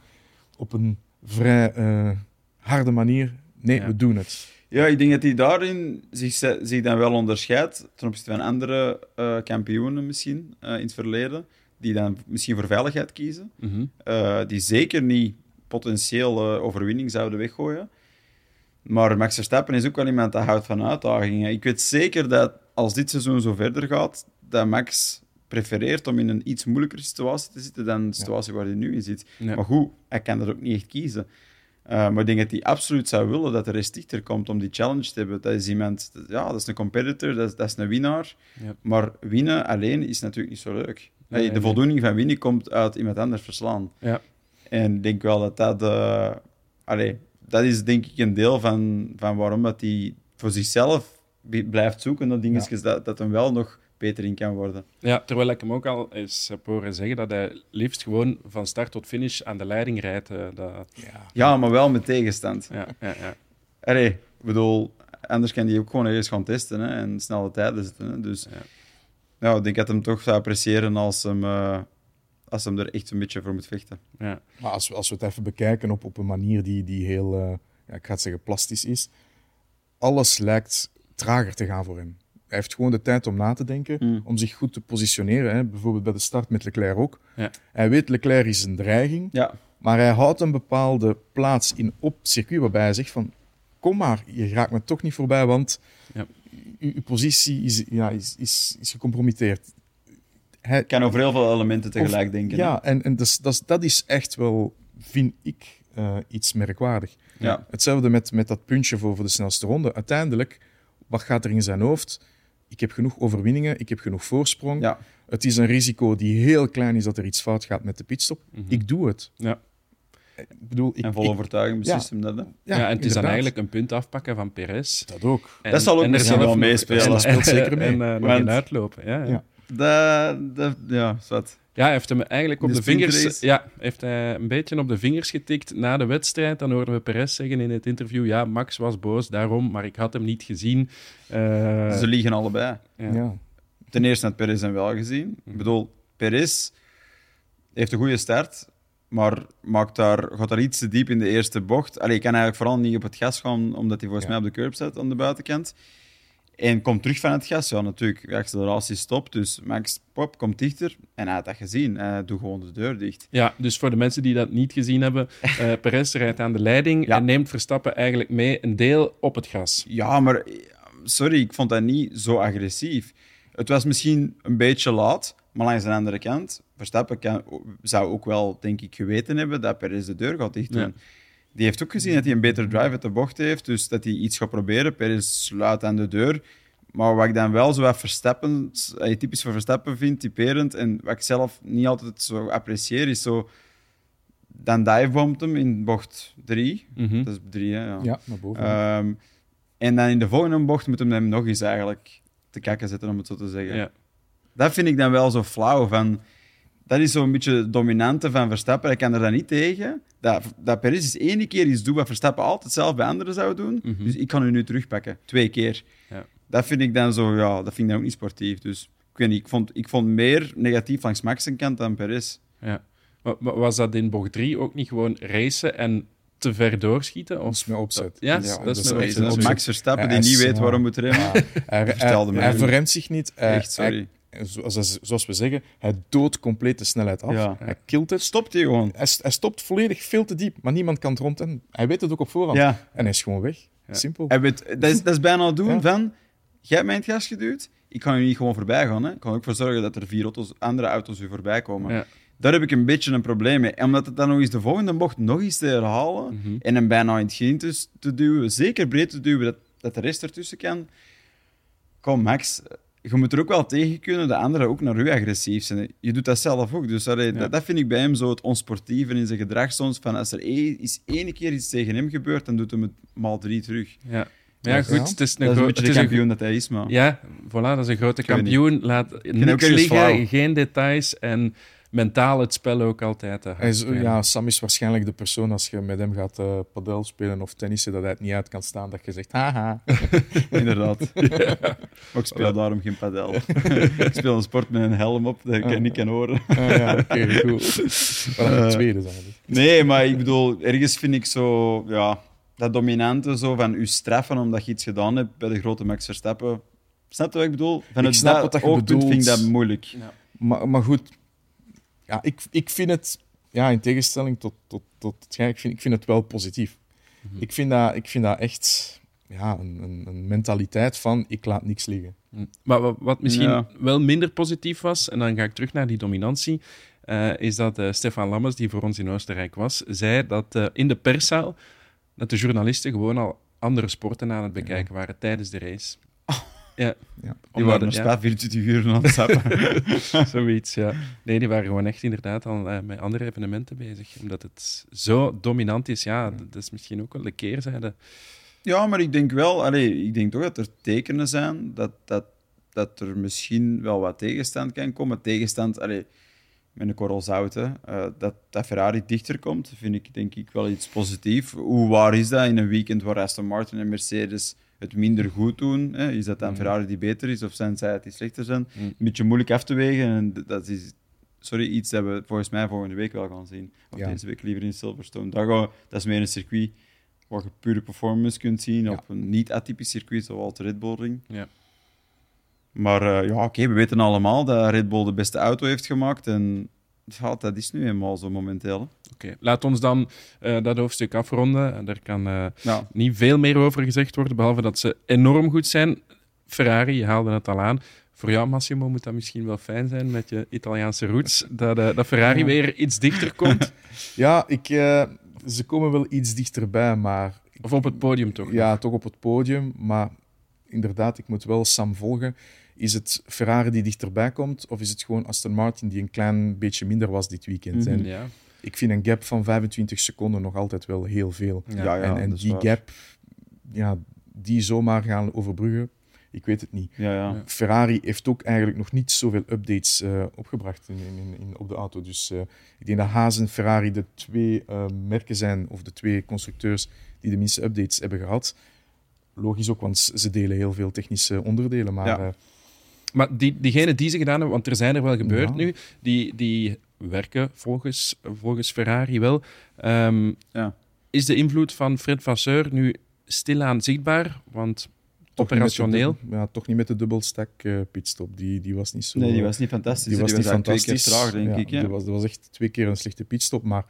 op een vrij uh, harde manier: nee, we doen het. Ja, ik denk dat hij daarin zich, zich dan wel onderscheidt ten opzichte van andere uh, kampioenen misschien uh, in het verleden, die dan misschien voor veiligheid kiezen, mm -hmm. die zeker niet potentieel overwinning zouden weggooien. Maar Max Verstappen is ook wel iemand dat houdt van uitdagingen. Ik weet zeker dat als dit seizoen zo verder gaat, dat Max prefereert om in een iets moeilijkere situatie te zitten dan de situatie waar hij nu in zit. Maar goed, hij kan dat ook niet echt kiezen. Uh, maar ik denk dat hij absoluut zou willen dat de rest dichter komt om die challenge te hebben. Dat is iemand, ja, dat is een competitor, dat is, dat is een winnaar. Ja. Maar winnen alleen is natuurlijk niet zo leuk. Nee, de voldoening van winnen komt uit iemand anders verslaan. Ja. En ik denk wel dat dat... Uh, allee, dat is denk ik een deel van, van waarom dat hij voor zichzelf blijft zoeken naar dingetjes, dat, dat hem wel nog beter in kan worden. Ja, terwijl ik hem ook al eens heb horen zeggen dat hij liefst gewoon van start tot finish aan de leiding rijdt. Eh, dat... ja. ja, maar wel met tegenstand. Ja, ja, ja. Allee, ik bedoel, anders kan hij ook gewoon eens gaan testen hè, en snelle tijden zitten. Hè. Dus ja. Nou, ik denk dat hem toch zou appreciëren als hem, uh, als hem er echt een beetje voor moet vechten. Ja. Maar als we, als we het even bekijken op, op een manier die, die heel, uh, ja, ik ga het zeggen, plastisch is, alles lijkt trager te gaan voor hem. Hij heeft gewoon de tijd om na te denken, hmm. om zich goed te positioneren. Hè. Bijvoorbeeld bij de start met Leclerc ook. Ja. Hij weet, Leclerc is een dreiging, ja. maar hij houdt een bepaalde plaats in op circuit waarbij hij zegt van, kom maar, je raakt me toch niet voorbij, want ja. uw positie is, ja, is, is, is gecompromitteerd. Hij kan over heel veel elementen tegelijk denken. Ja, en, en dus, dat, dat is echt wel, vind ik, uh, iets merkwaardig. Ja. Hetzelfde met, met dat puntje voor, voor de snelste ronde. Uiteindelijk, wat gaat er in zijn hoofd? Ik heb genoeg overwinningen, ik heb genoeg voorsprong. Ja. Het is een risico die heel klein is dat er iets fout gaat met de pitstop. Mhm. Ik doe het. Ja. Ik bedoel, ik, en vol overtuiging beslist hem dat. Ja, ja, en het is dan eigenlijk een punt afpakken van Perez. Dat ook. En, dat zal ook misschien wel meespelen. Dat speelt zeker mee. En uh, uitlopen. Ja, ja. Dat, dat, ja, zat. Ja, hij heeft hem eigenlijk op de, vingers... Ja, heeft hij een beetje op de vingers getikt na de wedstrijd. Dan hoorden we Perez zeggen in het interview... Ja, Max was boos daarom, maar ik had hem niet gezien. Uh... Ze liegen allebei. Ja. Ten eerste had Perez hem wel gezien. Ik mhm. bedoel, Perez heeft een goede start, maar maakt daar, gaat daar iets te diep in de eerste bocht. Allee, ik kan eigenlijk vooral niet op het gas gaan, omdat hij volgens mij op de curb zit aan de buitenkant. En komt terug van het gas. Ja, natuurlijk, de acceleratie stopt. Dus Max Pop komt dichter. En hij had dat gezien. Hij doet gewoon de deur dicht. Ja, dus voor de mensen die dat niet gezien hebben. Uh, Perez rijdt aan de leiding en neemt Verstappen eigenlijk mee een deel op het gas. Ja, maar sorry, ik vond dat niet zo agressief. Het was misschien een beetje laat. Maar langs de andere kant, Verstappen kan, zou ook wel, denk ik, geweten hebben dat Perez de deur gaat dicht doen. Die heeft ook gezien dat hij een betere drive uit de bocht heeft, dus dat hij iets gaat proberen. Perez sluit aan de deur. Maar wat ik dan wel zo wat Verstappen, eh, typisch voor Verstappen vind, typerend, en wat ik zelf niet altijd zo apprecieer, is zo... Dan divebombt hem in bocht 3. Mhm. Dat is 3, hè? Ja, ja naar boven. Um, en dan in de volgende bocht moet hem hem nog eens eigenlijk te kakken zetten, om het zo te zeggen. Ja. Dat vind ik dan wel zo flauw. Van, dat is zo'n beetje dominante van Verstappen. Ik kan er dan niet tegen. Dat, dat Perez is één keer iets doet wat Verstappen altijd zelf bij anderen zou doen. Mhm. Dus ik kan u nu terugpakken. Twee keer. Ja. Dat vind ik dan zo, ja, dat vind ik dan ook niet sportief. Dus ik weet niet, ik vond, ik vond meer negatief langs Max kant dan Perez. Ja. Maar, was dat in bocht 3 ook niet gewoon racen en te ver doorschieten? Of? Dat is mijn opzet. Ja, dat, is mijn opzet. Max Verstappen die niet weet waarom moet remmen. Ja. hij, hij, hij verremt zich niet. Echt, sorry zoals we zeggen, hij doodt compleet de snelheid af. Hij kilt het. Stopt hij gewoon. Hij, hij, stopt volledig veel te diep, maar niemand kan het rond. En hij weet het ook op voorhand. En hij is gewoon weg. Simpel. Hij weet, dat, is, dat is bijna het doen van... Jij hebt mij in het gas geduwd, ik kan je niet gewoon voorbij gaan. Hè. Ik kan ook voor zorgen dat er vier auto's, andere auto's u voorbij komen. Daar heb ik een beetje een probleem mee. En omdat het dan nog eens de volgende bocht nog eens te herhalen mhm. en hem bijna in het geen te duwen, zeker breed te duwen, dat, dat de rest ertussen kan. Kom, Max, je moet er ook wel tegen kunnen dat anderen ook naar u agressief zijn. Je doet dat zelf ook. Dus dat, dat, vind ik bij hem zo het onsportieve in zijn gedrag soms. Van als er is één keer iets tegen hem gebeurt, dan doet hem het maal drie terug. Ja. Ja, goed. Het is een, dat is een beetje de kampioen dat hij is, man. Ja, voilà, dat is een grote kampioen. Laat niks liggen, geen details. En mentaal het spel ook altijd. Uh, ja, Sam is waarschijnlijk de persoon als je met hem gaat uh, padel spelen of tennissen, dat hij het niet uit kan staan, dat je zegt, haha. Inderdaad. ja. Maar ik speel daarom geen padel. ik speel een sport met een helm op, dat ik uh, niet kan horen. Ah, ja, oké, okay, goed. Uh, tweede zijn Nee, maar ik bedoel, ergens vind ik zo, ja, dat dominante zo van u straffen omdat je iets gedaan hebt bij de grote Max Verstappen. Snap je wat ik bedoel? Van ik het snap wat je bedoelt. vind ik dat moeilijk. Ja. Maar, maar goed, ja, ik, ik vind het, ja, in tegenstelling tot, tot, tot het ik vind, ik vind het wel positief. Mhm. ik, vind dat, ik vind dat echt ja, een, een, een, mentaliteit van ik laat niks liggen. Mhm. Maar wat, misschien wel minder positief was, en dan ga ik terug naar die dominantie, uh, is dat uh, Stefan Lammers, die voor ons in Oostenrijk was, zei dat uh, in de perszaal dat de journalisten gewoon al andere sporten aan het bekijken waren tijdens de race. Ja. ja. Die waren er ja. 24 uur aan het zappen. Zoiets, ja. Nee, die waren gewoon echt inderdaad al uh, met andere evenementen bezig. Omdat het zo dominant is, ja, dat is misschien ook wel de keerzijde. Ja, maar ik denk wel, allee, ik denk toch dat er tekenen zijn dat, dat, dat er misschien wel wat tegenstand kan komen. Tegenstand, allee, met een korrel zout, uh, dat, dat Ferrari dichter komt, vind ik denk ik wel iets positiefs. Hoe waar is dat in een weekend waar Aston Martin en Mercedes het minder goed doen. Hè? Is dat dan mm. Ferrari die beter is of zijn zij het die slechter zijn? Mm. Een beetje moeilijk af te wegen. En dat is sorry, iets dat we volgens mij volgende week wel gaan zien. Of deze week liever in Silverstone. Dat, dat is meer een circuit waar je pure performance kunt zien op een niet-atypisch circuit zoals de Red Bull Ring. Ja. Maar uh, ja, oké, we weten allemaal dat Red Bull de beste auto heeft gemaakt. En ja, dat is nu eenmaal zo momenteel. Oké, laat ons dan uh, dat hoofdstuk afronden. Er kan uh, niet veel meer over gezegd worden, behalve dat ze enorm goed zijn. Ferrari, je haalde het al aan. Voor jou, Massimo, moet dat misschien wel fijn zijn met je Italiaanse roots, dat, uh, dat Ferrari weer iets dichter komt. ja, ik, ze komen wel iets dichterbij, maar... Of op het podium toch? Ja, toch op het podium, maar inderdaad, ik moet wel Sam volgen. Is het Ferrari die dichterbij komt, of is het gewoon Aston Martin die een klein beetje minder was dit weekend? Mm ja. Ik vind een gap van 25 seconden nog altijd wel heel veel. Ja, ja, en, en die gap, ja, die zomaar gaan overbruggen, ik weet het niet. Ja, ja. Ferrari heeft ook eigenlijk nog niet zoveel updates uh, opgebracht in, in, in, op de auto. Dus uh, ik denk dat Haas en Ferrari de twee uh, merken zijn, of de twee constructeurs, die de minste updates hebben gehad. Logisch ook, want ze delen heel veel technische onderdelen. Maar, ja. Maar die, diegenen die ze gedaan hebben, want er zijn er wel gebeurd ja. nu, die, die werken volgens, volgens Ferrari wel. Um, ja. Is de invloed van Fred Vasseur nu stilaan zichtbaar? Want operationeel. ja, toch niet met de dubbelstack uh, pitstop. Die, die was niet zo... Nee, die was niet fantastisch. Die was, die niet fantastisch. Twee keer traag, denk ja, ik. Ja. Dat, was, dat was echt twee keer een slechte pitstop. Maar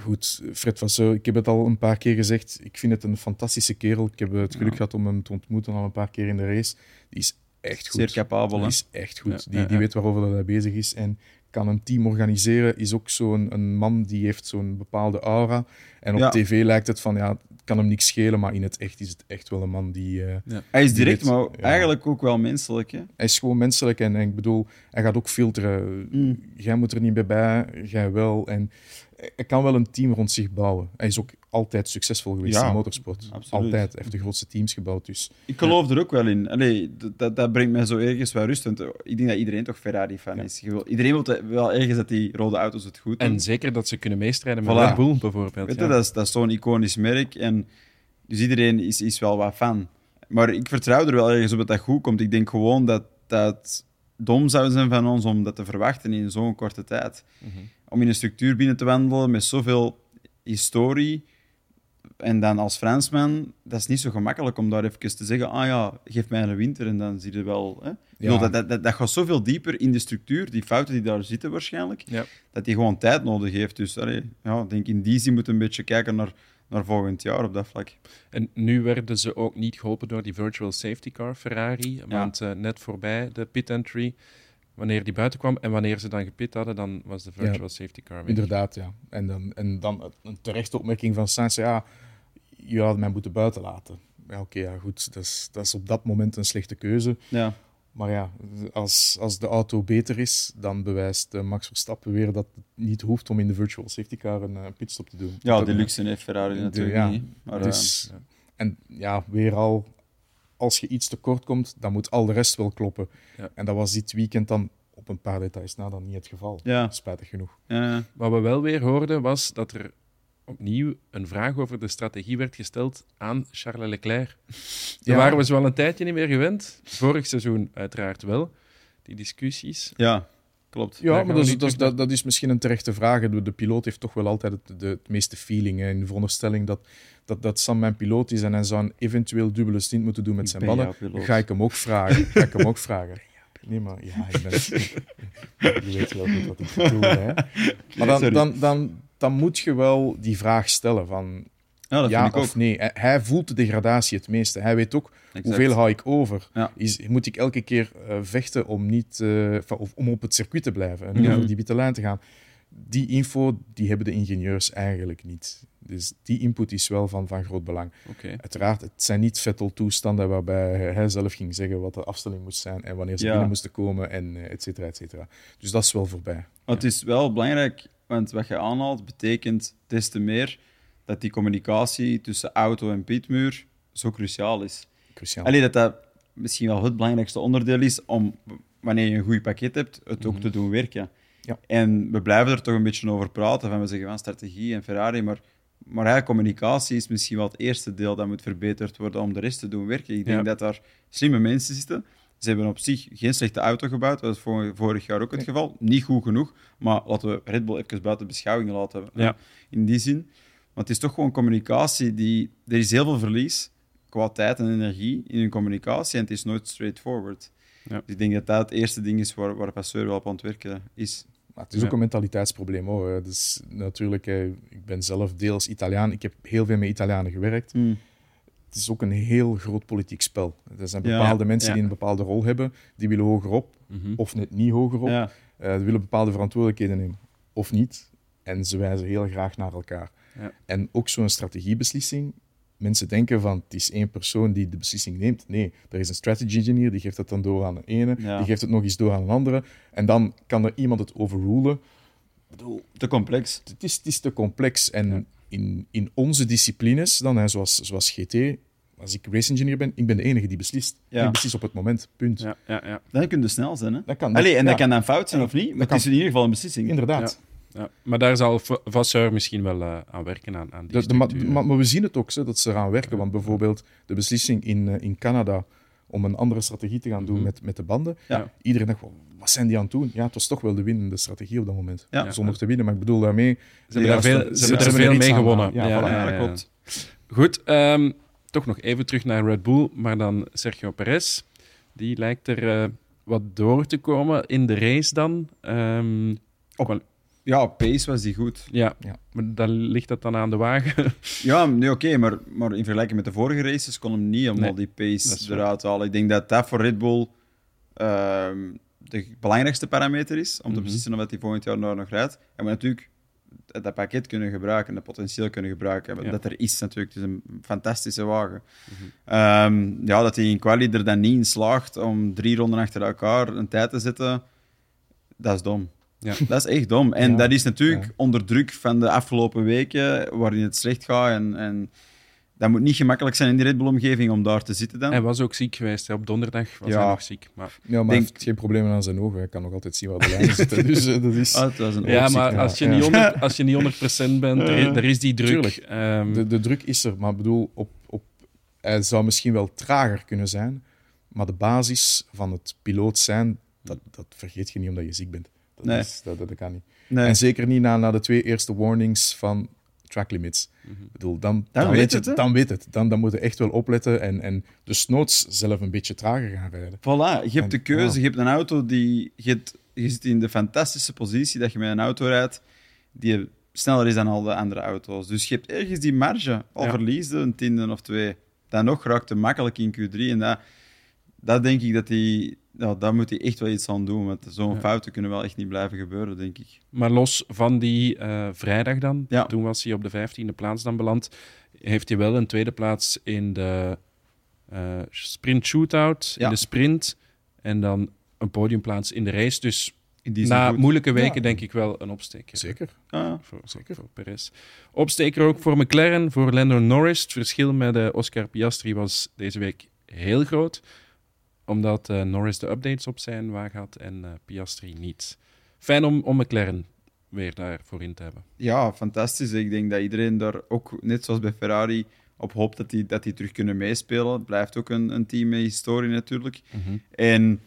goed, Fred Vasseur, ik heb het al een paar keer gezegd. Ik vind het een fantastische kerel. Ik heb het geluk ja. gehad om hem te ontmoeten al een paar keer in de race. Die is echt goed. Zeer capabel. Die is echt goed. die, die weet waarover hij bezig is. En kan een team organiseren, is ook zo'n een man die heeft zo'n bepaalde aura. En op tv lijkt het van, ja, kan hem niks schelen, maar in het echt is het echt wel een man die... Uh, ja. Hij is direct, weet, maar eigenlijk ook wel menselijk. Hè? Hij is gewoon menselijk en, en, ik bedoel, hij gaat ook filteren. Mm. Jij moet er niet bij bij, jij wel. En hij kan wel een team rond zich bouwen. Hij is ook altijd succesvol geweest ja, in motorsport. Absoluut. Altijd. Hij heeft de grootste teams gebouwd. Dus. Ik geloof er ook wel in. Allee, dat, dat brengt mij zo ergens wel rust. Want ik denk dat iedereen toch Ferrari-fan is. Wil, iedereen wil wel ergens dat die rode auto's het goed doen. En zeker dat ze kunnen meestrijden met voilà. Red Bull, bijvoorbeeld. Weet je, dat is, dat is zo'n iconisch merk. En dus iedereen is, is wel wat fan. Maar ik vertrouw er wel ergens op dat dat goed komt. Ik denk gewoon dat dat dom zou zijn van ons om dat te verwachten in zo'n korte tijd. Mm -hmm. Om in een structuur binnen te wandelen met zoveel historie en dan als Fransman, dat is niet zo gemakkelijk om daar even te zeggen: ah ja, geef mij een winter en dan zie je wel. Hè? Ja. Dat, dat, dat, dat, gaat zoveel dieper in de structuur, die fouten die daar zitten waarschijnlijk, ja. dat die gewoon tijd nodig heeft. Dus allee, ja, denk in die zin moet een beetje kijken naar, naar volgend jaar op dat vlak. En nu werden ze ook niet geholpen door die virtual safety car Ferrari, want uh, net voorbij de pit entry wanneer die buiten kwam en wanneer ze dan gepit hadden, dan was de virtual ja, safety car weg. Inderdaad, ja. En dan, en dan een terechte opmerking van Sainz, ja, je had mij moeten buiten laten. Ja, oké, okay, ja, goed. Dat is, dat is op dat moment een slechte keuze. Ja. Maar ja, als, als de auto beter is, dan bewijst Max Verstappen weer dat het niet hoeft om in de virtual safety car een, een pitstop te doen. Ja, de luxe heeft Ferrari natuurlijk ja, niet. Maar, dus, uh, en ja, weer al, als je iets tekort komt, dan moet al de rest wel kloppen. Ja. En dat was dit weekend dan op een paar details na dan niet het geval. Ja. Spijtig genoeg. Ja. Wat we wel weer hoorden, was dat er opnieuw een vraag over de strategie werd gesteld aan Charles Leclerc. Ja. Daar waren we zo al een tijdje niet meer gewend. Vorig seizoen uiteraard wel, die discussies. Ja, klopt. Ja, maar dat is, dat, dat, dat is misschien een terechte vraag. De, de piloot heeft toch wel altijd het, de, het meeste feeling. Hè, in de veronderstelling dat, dat, dat Sam mijn piloot is en hij zou een eventueel dubbele stint moeten doen met zijn ballen, ga ik hem ook vragen. ga ik hem ook vragen. Nee, maar ja, ik ben... je weet wel goed wat ik bedoel, hè. Maar dan, dan, dan, dan moet je wel die vraag stellen van... Ja, ja of ook. nee. Hij voelt de degradatie het meeste. Hij weet ook exact. hoeveel hou ik over. Ja. Is, moet ik elke keer uh, vechten om, niet, uh, of, om op het circuit te blijven en ja. over die witte lijn te gaan. Die info die hebben de ingenieurs eigenlijk niet. Dus die input is wel van, van groot belang. Okay. Uiteraard, het zijn niet Vettel-toestanden waarbij hij zelf ging zeggen wat de afstelling moest zijn en wanneer ze binnen moesten komen en et cetera, et cetera. Dus dat is wel voorbij. Het is wel belangrijk, want wat je aanhaalt betekent des te meer dat die communicatie tussen auto en pitmuur zo cruciaal is. Cruciaal. Alleen dat dat misschien wel het belangrijkste onderdeel is om, wanneer je een goed pakket hebt, het ook Mhm. te doen werken. Ja. En we blijven er toch een beetje over praten, van we zeggen van strategie en Ferrari, maar, maar ja, communicatie is misschien wel het eerste deel dat moet verbeterd worden om de rest te doen werken. Ik denk Ja. dat daar slimme mensen zitten. Ze hebben op zich geen slechte auto gebouwd, dat was vor- vorig jaar ook het Nee. geval. Niet goed genoeg, maar laten we Red Bull even buiten beschouwing laten. Ja. In die zin. Want het is toch gewoon communicatie die... Er is heel veel verlies qua tijd en energie in hun communicatie en het is nooit straightforward. Ja. Dus ik denk dat dat het eerste ding is waar, waar Passeur wel op aan het werken is. Maar het is Ja. ook een mentaliteitsprobleem hoor. Dus natuurlijk, eh, ik ben zelf deels Italiaan. Ik heb heel veel met Italianen gewerkt. Het is ook een heel groot politiek spel. Er zijn Ja, bepaalde mensen ja. die een bepaalde rol hebben, die willen hogerop Mhm. of net niet hogerop. Ja. Eh, die willen bepaalde verantwoordelijkheden nemen of niet. En ze wijzen heel graag naar elkaar. Ja. En ook zo'n strategiebeslissing mensen denken van het is één persoon die de beslissing neemt. Nee, er is een strategy engineer, die geeft het dan door aan de ene, die geeft het nog eens door aan een andere. En dan kan er iemand het overrulen. bedoel, te complex. Het is, het is te complex. En in, in onze disciplines, dan, hè, zoals, zoals GT, als ik race engineer ben, ik ben de enige die beslist. Ja. Ik beslis op het moment, punt. Ja, ja, ja. Dan kun je snel zijn. Hè? Dat kan, Allee, en dat kan dan fout zijn of niet, maar het is in ieder geval een beslissing. Inderdaad. Ja, maar daar zal Vasseur misschien wel uh, aan werken, aan, aan die de, maar, maar, we zien het ook, zo, dat ze eraan werken. Want bijvoorbeeld de beslissing in, uh, in Canada om een andere strategie te gaan doen mm met, met de banden. Ja. Iedereen dacht, wat zijn die aan het doen? Ja, het was toch wel de winnende strategie op dat moment. Ja. Zonder te winnen, maar ik bedoel daarmee... Ze hebben, daar veel, ze, hebben er veel mee gewonnen. Ja, ja, voilà, klopt. Goed, um, toch nog even terug naar Red Bull, maar dan Sergio Perez. Die lijkt er uh, wat door te komen in de race dan. Um, op, ja, op pace was die goed. Ja, ja. maar dan ligt dat dan aan de wagen. ja, nee, oké, maar, maar in vergelijking met de vorige races kon hem niet om al die pace eruit te halen. Ik denk dat dat voor Red Bull uh, de belangrijkste parameter is, om te mhm. beslissen of hij volgend jaar nog rijdt. En we natuurlijk dat pakket kunnen gebruiken, dat potentieel kunnen gebruiken. Dat er is natuurlijk, het is een fantastische wagen. Mhm. Ehm, ja, dat hij in quali er dan niet in slaagt om drie ronden achter elkaar een tijd te zetten, dat is dom. Ja. Dat is echt dom. En dat is natuurlijk onder druk van de afgelopen weken, waarin het slecht gaat. En, en dat moet niet gemakkelijk zijn in die Red Bull-omgeving om daar te zitten dan. Hij was ook ziek geweest. Op donderdag was hij nog ziek. Maar, ja, maar denk... hij heeft geen problemen aan zijn ogen. Hij kan nog altijd zien waar de lijnen zitten. Dus uh, dat is... Was een ja, maar als je, niet 100, als je niet 100% bent, er, er, is die druk. Um... De, de, druk is er, maar bedoel, op, op, hij zou misschien wel trager kunnen zijn. Maar de basis van het piloot zijn, dat, dat vergeet je niet omdat je ziek bent. Dat, nee. is, dat, dat, kan niet. Nee. En zeker niet na, na de twee eerste warnings van track limits. Mm -hmm. bedoel, dan, dan, dan, weet je het. Dan weet het. Dan, dan moet je echt wel opletten en, en dus noods zelf een beetje trager gaan rijden. Voilà, je hebt de keuze. Je hebt een auto die... Je, hebt, je zit in de fantastische positie dat je met een auto rijdt die sneller is dan al de andere auto's. Dus je hebt ergens die marge. Al ja. verliesde een tiende of twee. Dan nog raakte makkelijk in Q3. En dat, dat denk ik dat die ja, daar moet hij echt wel iets aan doen. Want zo'n ja. fouten kunnen wel echt niet blijven gebeuren, denk ik. Maar los van die uh, vrijdag dan, ja. toen was hij op de vijftiende plaats dan beland, heeft hij wel een tweede plaats in de uh, sprint shootout, ja. in de sprint, en dan een podiumplaats in de race. Dus na goed. moeilijke weken denk ik wel een opsteker. Zeker. Ah. Voor, Zeker. voor Perez. Opsteker ook voor McLaren, voor Lando Norris. Het verschil met uh, Oscar Piastri was deze week heel groot omdat uh, Norris de updates op zijn wagen had en uh, Piastri niet. Fijn om, om McLaren weer daarvoor in te hebben. Ja, fantastisch. Ik denk dat iedereen daar ook, net zoals bij Ferrari, op hoopt dat die, dat die terug kunnen meespelen. Het blijft ook een, een team met historie natuurlijk. Mm -hmm. En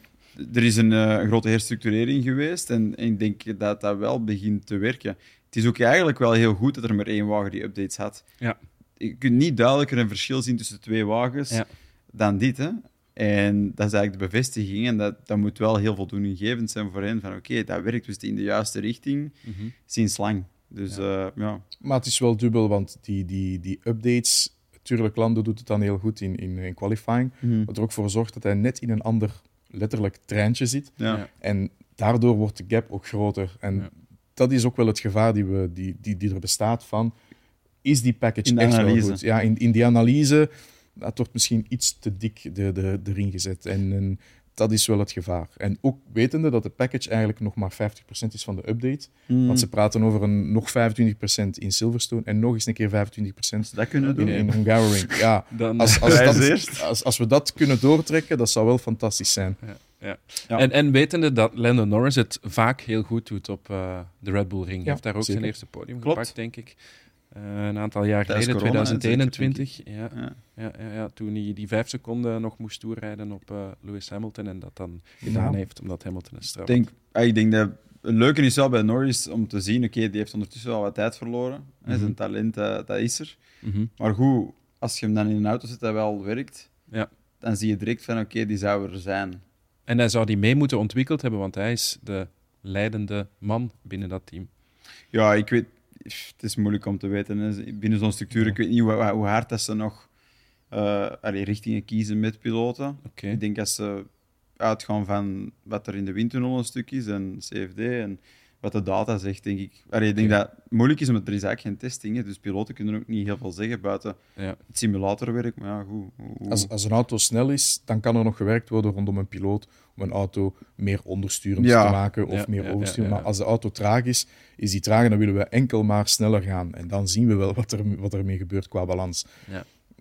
er is een, uh, een, grote herstructurering geweest en, en, ik denk dat dat wel begint te werken. Het is ook eigenlijk wel heel goed dat er maar één wagen die updates had. Ja. Je kunt niet duidelijker een verschil zien tussen twee wagens ja. dan dit. Hè? En dat is eigenlijk de bevestiging. En dat, dat moet wel heel voldoeninggevend zijn voor hen. Van oké, okay, dat werkt dus in de juiste richting mm -hmm. sinds lang. Dus ja. Uh, ja. Maar het is wel dubbel, want die, die, die updates... Tuurlijk, Lando doet het dan heel goed in, in, in qualifying. Mm -hmm. Wat er ook voor zorgt dat hij net in een ander, letterlijk, treintje zit. Ja. En daardoor wordt de gap ook groter. En ja. dat is ook wel het gevaar die, we, die, die, die er bestaat van... Is die package echt wel goed? Ja, in, in die analyse dat wordt misschien iets te dik de, de, erin gezet. En, en, dat is wel het gevaar. En ook wetende dat de package eigenlijk nog maar 50% is van de update. Mm. Want ze praten over een nog 25% in Silverstone en nog eens een keer 25% dat kunnen in, in Hungaroring. Ja, Dan, als, als, dat, als, als, we dat kunnen doortrekken, dat zou wel fantastisch zijn. Ja. Ja. ja. En, en wetende dat Lando Norris het vaak heel goed doet op uh, de Red Bull Ring. Hij heeft daar ook zeker. zijn eerste podium Klopt. gepakt, denk ik. Uh, een aantal jaar geleden, 2021. Ja, ja. Ja, ja, ja, toen hij die vijf seconden nog moest toerijden op uh, Lewis Hamilton en dat dan gedaan ja. heeft, omdat Hamilton een straf denk, Ik denk dat het leuke is wel bij Norris om te zien, oké, okay, die heeft ondertussen wel wat tijd verloren. Mm -hmm. Zijn talent, uh, dat is er. Mm -hmm. Maar goed, als je hem dan in een auto zet dat wel werkt, ja. dan zie je direct van, oké, okay, die zou er zijn. En hij zou die mee moeten ontwikkeld hebben, want hij is de leidende man binnen dat team. Ja, ik weet, het is moeilijk om te weten. Hè. Binnen zo'n structuur, ik weet niet hoe, hoe hard dat ze nog uh, allee, richtingen kiezen met piloten. Okay. Ik denk dat ze uitgaan van wat er in de windtunnel een stuk is en CFD. En wat de data zegt, denk ik. Allee, ik denk dat het moeilijk is, omdat er is eigenlijk geen testing is. Dus piloten kunnen ook niet heel veel zeggen buiten ja. het simulatorwerk. Maar ja, goed. Als, als een auto snel is, dan kan er nog gewerkt worden rondom een piloot om een auto meer ondersturend te maken of meer oversturend. Maar als de auto traag is, is die traag en dan willen we enkel maar sneller gaan. En dan zien we wel wat er, wat ermee gebeurt qua balans.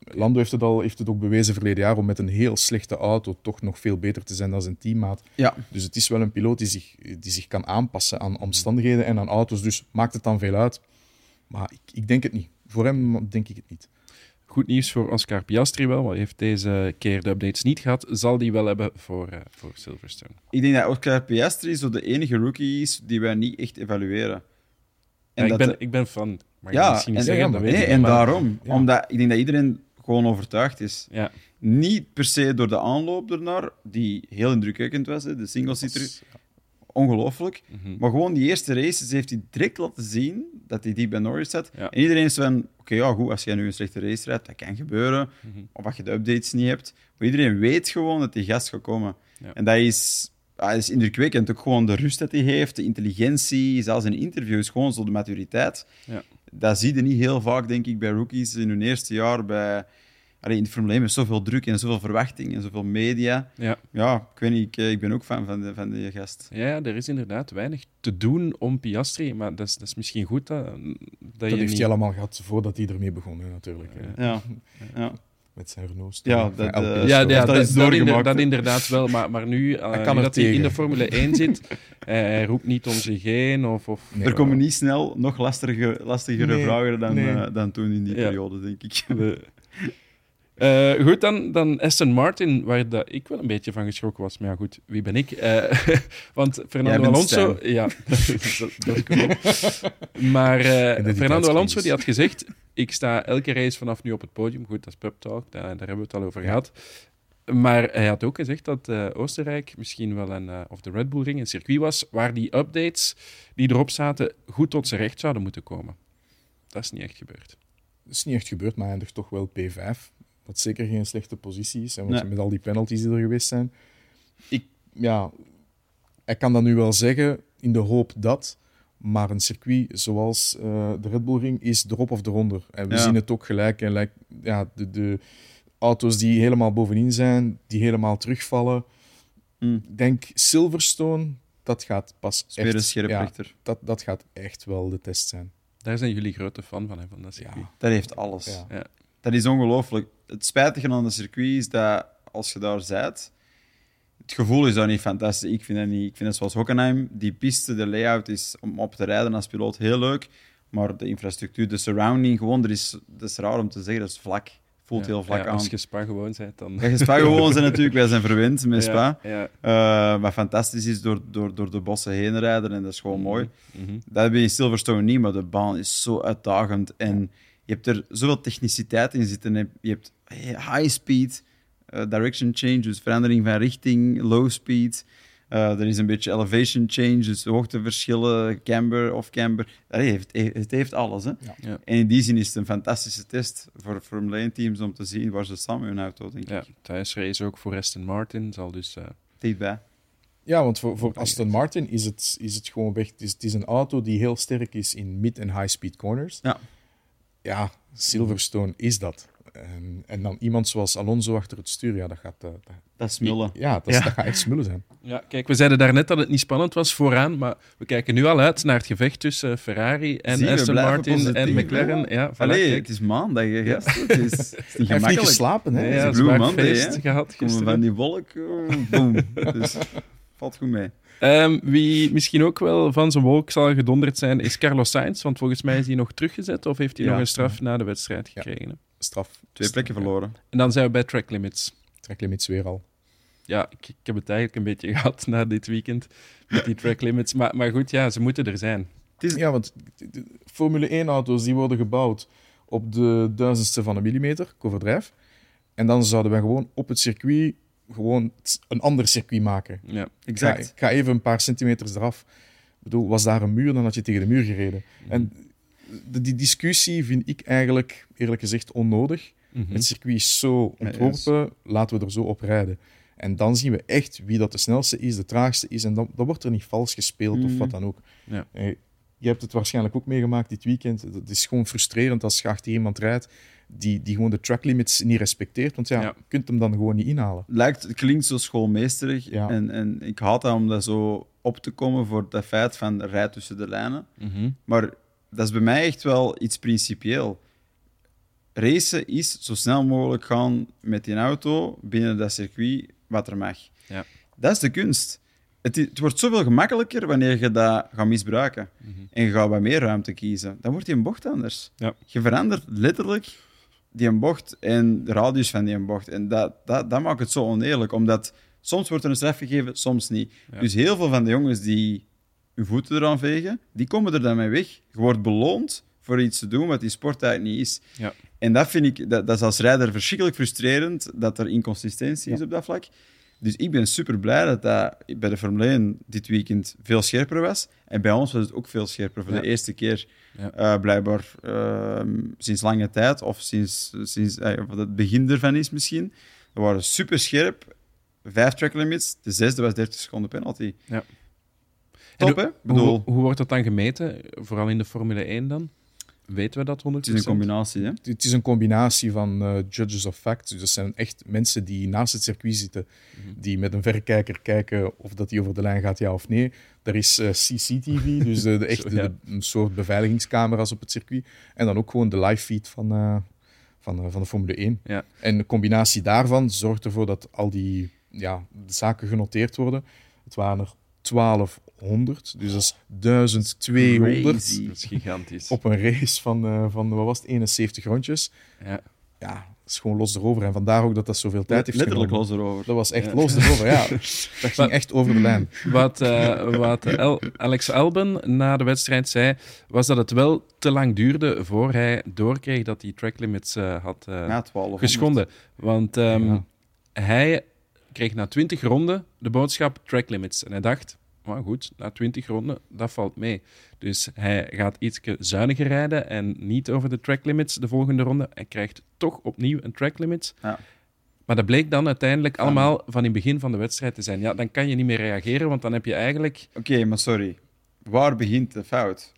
Lando heeft het, al, heeft het ook bewezen verleden jaar om met een heel slechte auto toch nog veel beter te zijn dan zijn teammaat. Ja. Dus het is wel een piloot die zich, die zich kan aanpassen aan omstandigheden en aan auto's. Dus maakt het dan veel uit. Maar ik, ik denk het niet. Voor hem denk ik het niet. Goed nieuws voor Oscar Piastri wel, want hij heeft deze keer de updates niet gehad. Zal die wel hebben voor, uh, voor Silverstone? Ik denk dat Oscar Piastri zo de enige rookie is die wij niet echt evalueren. En ik, ben, ik ben fan. Maar ja, misschien en, zeggen, dat nee, en daarom. Omdat ik denk dat iedereen gewoon overtuigd is. Ja. Niet per se door de aanloop ernaar, die heel indrukwekkend was, hè, de single-seater. Ongelooflijk. Mhm. Maar gewoon die eerste races heeft hij direct laten zien dat hij die bij Norris zat. En iedereen is van, oké, ja, goed, als jij nu een slechte race rijdt, dat kan gebeuren. Mhm. Of als je de updates niet hebt. Maar iedereen weet gewoon dat die gast gaat komen. En dat is, dat is indrukwekkend. Ook gewoon de rust dat hij heeft, de intelligentie, zelfs in interviews, gewoon zo de maturiteit. Ja dat zie je niet heel vaak, denk ik, bij rookies in hun eerste jaar. Bij, allee, in het Formule 1 met zoveel druk en zoveel verwachting en zoveel media. Ja, ja ik weet niet, ik, ik ben ook fan van, de, van die gast. Ja, er is inderdaad weinig te doen om Piastri, maar dat is, dat is misschien goed dat, dat, dat heeft niet... hij allemaal gehad voordat hij ermee begon, natuurlijk. Ja, ja. Met zijn Renault. Ja, dat, uh, ja, ja, dat, is doorgemaakt. Dat, inderdaad wel, maar, maar nu uh, kan dat hij in de Formule 1 zit, uh, hij roept niet om zich heen. Of, of... Nee, er komen niet snel nog lastige, lastigere nee, vragen dan, nee. dan toen in die ja. periode, denk ik. Uh, goed, dan, dan Aston Martin, waar dat ik wel een beetje van geschrokken was. Maar ja, goed, wie ben ik? Uh, want Fernando Alonso... Ja, dat, dat klopt. Maar uh, Fernando Alonso die had gezegd, ik sta elke race vanaf nu op het podium. Goed, dat is pub talk, daar, daar hebben we het al over gehad. Maar hij had ook gezegd dat Oostenrijk misschien wel een, of de Red Bull Ring een circuit was waar die updates die erop zaten goed tot zijn recht zouden moeten komen. Dat is niet echt gebeurd. Dat is niet echt gebeurd, maar hij eindigt toch wel P5. Wat zeker geen slechte positie is. En met al die penalties die er geweest zijn. Ik, ja, ik kan dat nu wel zeggen in de hoop dat. Maar een circuit zoals uh, de Red Bull Ring is erop of eronder. En we zien het ook gelijk. En like, ja, de, de auto's die helemaal bovenin zijn, die helemaal terugvallen. Mm. Ik denk Silverstone, dat gaat pas echt... Ja, dat, dat gaat echt wel de test zijn. Daar zijn jullie grote fan van, hè, van dat circuit. Ja. Dat heeft alles. Ja. Dat is ongelooflijk het spijtige aan de circuit is dat als je daar zit, het gevoel is daar niet fantastisch. Ik vind het niet. Ik vind het zoals Hockenheim, die piste, de layout is om op te rijden als piloot heel leuk. Maar de infrastructuur, de surrounding, gewoon, er is, dat is raar om te zeggen, dat is vlak. Voelt heel vlak ja, aan. Als je Spa gewoon bent, dan... Als je Spa gewoon bent natuurlijk, wij zijn verwend met Spa. Ja, uh, wat fantastisch is, door, door, door de bossen heen rijden en dat is gewoon mm mooi. Mm -hmm. Dat heb je in Silverstone niet, maar de baan is zo uitdagend en je hebt er zoveel techniciteit in zitten. Je hebt high speed, uh, direction change, dus verandering van richting, low speed. Uh, er is een beetje elevation change, dus hoogteverschillen, camber of camber. Het heeft, het heeft alles. Hè? Ja. Ja. En in die zin is het een fantastische test voor Formule 1 teams om te zien waar ze staan met hun auto, denk ja, ik. Thuisrace ook voor Aston Martin zal dus... Uh... Dichtbij. Ja, want voor, voor Aston Martin is het, is het gewoon weg. Het is, het is een auto die heel sterk is in mid- en high-speed corners. Ja ja, Silverstone is dat. En, en, dan iemand zoals Alonso achter het stuur, ja, dat gaat... Uh, dat, dat smullen. Ja, dat, dat, gaat echt smullen zijn. Ja, kijk, we zeiden daarnet dat het niet spannend was vooraan, maar we kijken nu al uit naar het gevecht tussen Ferrari en Zie, Aston Martin en McLaren. Ja, voilà, Allee, het is maandag, hè, gast. Het is, het is niet gemakkelijk. Hij heeft geslapen, hè? Ja, Blue Monday, gehad Komen van die wolk, oh, boom. dus valt goed mee. Um, wie misschien ook wel van zijn wolk zal gedonderd zijn, is Carlos Sainz. Want volgens mij is hij nog teruggezet of heeft hij Ja. nog een straf na de wedstrijd gekregen. hè? Straf. Twee plekken verloren. En dan zijn we bij track limits. Tracklimits weer al. Ja, ik, ik heb het eigenlijk een beetje gehad na dit weekend met die track limits. Maar, maar goed, ja, ze moeten er zijn. Ja, want Formule 1-auto's die worden gebouwd op de duizendste van een millimeter, ik overdrijf. En dan zouden wij gewoon op het circuit gewoon een ander circuit maken. Ja. Ik ga, Exact. ga even een paar centimeters eraf. Ik bedoel, was daar een muur, dan had je tegen de muur gereden. En de, die discussie vind ik eigenlijk, eerlijk gezegd, onnodig. Mhm. Het circuit is zo Ja, ontworpen, laten we er zo op rijden. En dan zien we echt wie dat de snelste is, de traagste is. En dan, dan wordt er niet vals gespeeld of wat Mhm. dan ook. Ja. Je hebt het waarschijnlijk ook meegemaakt dit weekend. Het is gewoon frustrerend als je achter iemand rijdt die, die gewoon de track limits niet respecteert. Want ja, Ja. je kunt hem dan gewoon niet inhalen. Lijkt, het klinkt zo schoolmeesterig. Ja. En, en ik haat dat om dat zo op te komen voor dat feit van rijd tussen de lijnen. Mhm. Maar dat is bij mij echt wel iets principieel. Racen is zo snel mogelijk gaan met die auto binnen dat circuit wat er mag. Ja. Dat is de kunst. Het, het wordt zoveel gemakkelijker wanneer je dat gaat misbruiken. En je gaat wat meer ruimte kiezen. Dan wordt die een bocht anders. Ja. Je verandert letterlijk die een bocht en de radius van die een bocht. En dat, dat, dat maakt het zo oneerlijk, omdat soms wordt er een straf gegeven, soms niet. Ja. Dus heel veel van de jongens die hun voeten eraan vegen, die komen er dan mee weg. Je wordt beloond voor iets te doen wat die sport eigenlijk niet is. Ja. En dat vind ik, dat, dat is als rijder verschrikkelijk frustrerend, dat er inconsistentie is op dat vlak. Dus ik ben super blij dat dat bij de Formule 1 dit weekend veel scherper was. En bij ons was het ook veel scherper voor Ja. de eerste keer, Ja. eh, blijkbaar ehm, sinds lange tijd, of sinds, sinds eh, het begin ervan is misschien. We waren super scherp. Vijf track limits. De zesde was 30 seconden penalty. Ja. Top, En hè? bedoel, Hoe, hoe wordt dat dan gemeten? Vooral in de Formule 1 dan? Weten we dat 100%? het is een combinatie, hè? Het is een combinatie van eh, judges of fact. Dus dat zijn echt mensen die naast het circuit zitten, die met een verrekijker kijken of dat die over de lijn gaat, ja of nee. Er is eh, CCTV, dus de, de echte, Zo, ja. de- een soort beveiligingscamera's op het circuit. En dan ook gewoon de live feed van, eh, van, eh, van de Formule 1. Ja. En de combinatie daarvan zorgt ervoor dat al die ja, zaken genoteerd worden. Het waren er 1200, dus dat is 1200 Crazy. Dat is gigantisch. op een race van, eh, van wat was het, 71 rondjes. Ja. Ja, dat is gewoon los erover. En vandaar ook dat dat zoveel tijd heeft Letterlijk genomen. los erover. Dat was echt Ja. los erover, ja. Dat ging echt over de lijn. Wat, eh, wat El- Alex Albon na de wedstrijd zei, was dat het wel te lang duurde voor hij doorkreeg dat hij track limits eh, had eh, Na 12. geschonden. Want ehm, Ja. hij kreeg na 20 ronden de boodschap track limits. En hij dacht, maar goed, na 20 ronden, dat valt mee. Dus hij gaat iets zuiniger rijden en niet over de track limits de volgende ronde. Hij krijgt toch opnieuw een track limit. Ja. Maar dat bleek dan uiteindelijk allemaal van in het begin van de wedstrijd te zijn. Ja, dan kan je niet meer reageren, want dan heb je eigenlijk Oké, maar sorry. Waar begint de fout?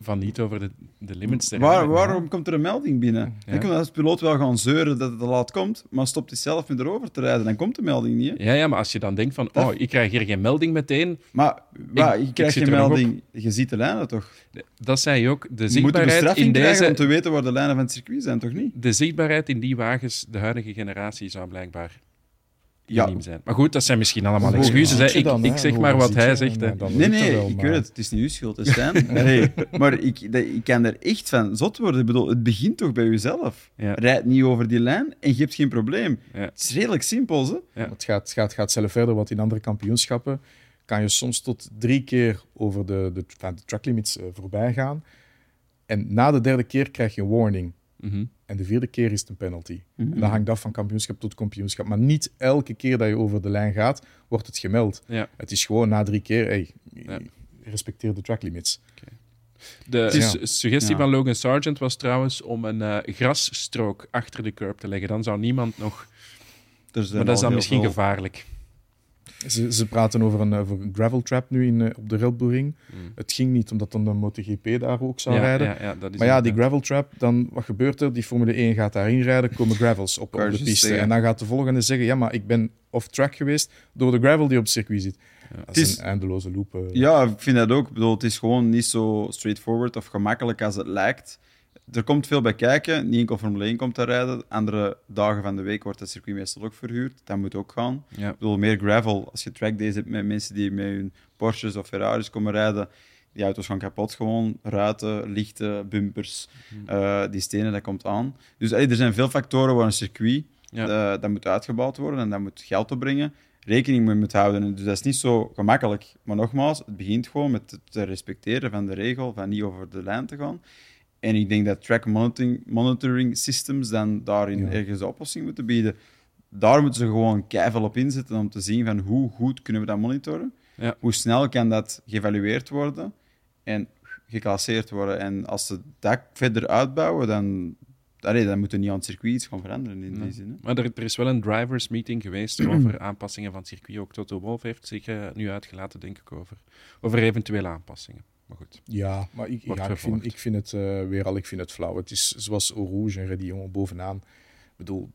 Van niet over de, de limits te Waar, rijden. waarom komt er een melding binnen? Ja. Dan kan als piloot wel gaan zeuren dat het te laat komt, maar stopt hij zelf met erover te rijden, dan komt de melding niet. Hè? Ja, ja, maar als je dan denkt van, oh, ik krijg hier geen melding meteen. Maar Ik- je krijgt ik geen melding, je ziet de lijnen toch? Dat zei je ook. De Je moet een zichtbaarheid bestraffing in krijgen om deze... te weten waar de lijnen van het circuit zijn, toch niet? De zichtbaarheid in die wagens, de huidige generatie, zou blijkbaar Ja. zijn. Maar goed, dat zijn misschien allemaal excuses. Hè. Ik, dan, ik zeg maar wat hij zegt. Hè. Nee, nee, wel, ik maar- weet het. Het is niet uw schuld, hè, Stijn. nee, maar ik, dat- ik kan er echt van zot worden. Ik bedoel, het begint toch bij jezelf. Ja. Rijd niet over die lijn en je hebt geen probleem. Ja. Het is redelijk simpel, hè? Ja. Het gaat, gaat, gaat zelf verder, want in andere kampioenschappen kan je soms tot drie keer over de, de, de track limits eh, voorbij gaan. En na de derde keer krijg je een warning. Mhm. En de vierde keer is het een penalty. Mhm. En dat hangt af van kampioenschap tot kampioenschap. Maar niet elke keer dat je over de lijn gaat, wordt het gemeld. Ja. Het is gewoon na drie keer, hey, Ja. respecteer de track limits. De Ja. suggestie Ja. van Logan Sargent was trouwens om een eh, grasstrook achter de curb te leggen. Dan zou niemand nog... Maar dat is dan misschien veel- gevaarlijk. Ze, ze praten over een, over een gravel trap nu in, eh, op de Red Bull Ring. Mm. Het ging niet, omdat dan de MotoGP daar ook zou Ja, rijden. ja, ja, dat is Maar ja, die gravel trap, dan wat gebeurt er? Die Formule 1 gaat daarin rijden, komen gravels op, op de piste. En dan gaat de volgende zeggen: Ja, maar ik ben off-track geweest door de gravel die op het circuit zit. Dat Het is is- een eindeloze loop. eh. Ja, ik vind dat ook. Ik bedoel, het is gewoon niet zo straightforward of gemakkelijk als het lijkt. Er komt veel bij kijken. Niet enkel Formule 1 komt daar rijden. Andere dagen van de week wordt het circuit meestal ook verhuurd. Dat moet ook gaan. Ja. Ik bedoel, meer gravel. Als je track days hebt met mensen die met hun Porsches of Ferraris komen rijden, die auto's gaan kapot gewoon. Ruiten, lichten, bumpers, eh, die stenen, dat komt aan. Dus allee, er zijn veel factoren waar een circuit Ja. eh, dat moet uitgebouwd worden en dat moet geld opbrengen. Rekening mee moet houden. En Dus dat is niet zo gemakkelijk. Maar nogmaals, het begint gewoon met het te respecteren van de regel, van niet over de lijn te gaan. En ik denk dat track monitoring, monitoring systems dan daarin Ja. ergens de oplossing moeten bieden. Daar moeten ze gewoon keihard op inzetten om te zien van hoe goed kunnen we dat monitoren. Ja. Hoe snel kan dat geëvalueerd worden en geclasseerd worden. En als ze dat verder uitbouwen, dan, allee, dan moeten niet aan het circuit iets gaan veranderen in die zin. Hè. Maar er, er, is wel een drivers meeting geweest over aanpassingen van het circuit. Ook Toto Wolff heeft zich uh, nu uitgelaten, denk ik, over, over eventuele aanpassingen. Maar goed. Ja, maar ik, ja, ik, vind, ik vind het uh, weer al ik vind het flauw. Het is zoals Rouge en Redillon bovenaan. Ik bedoel,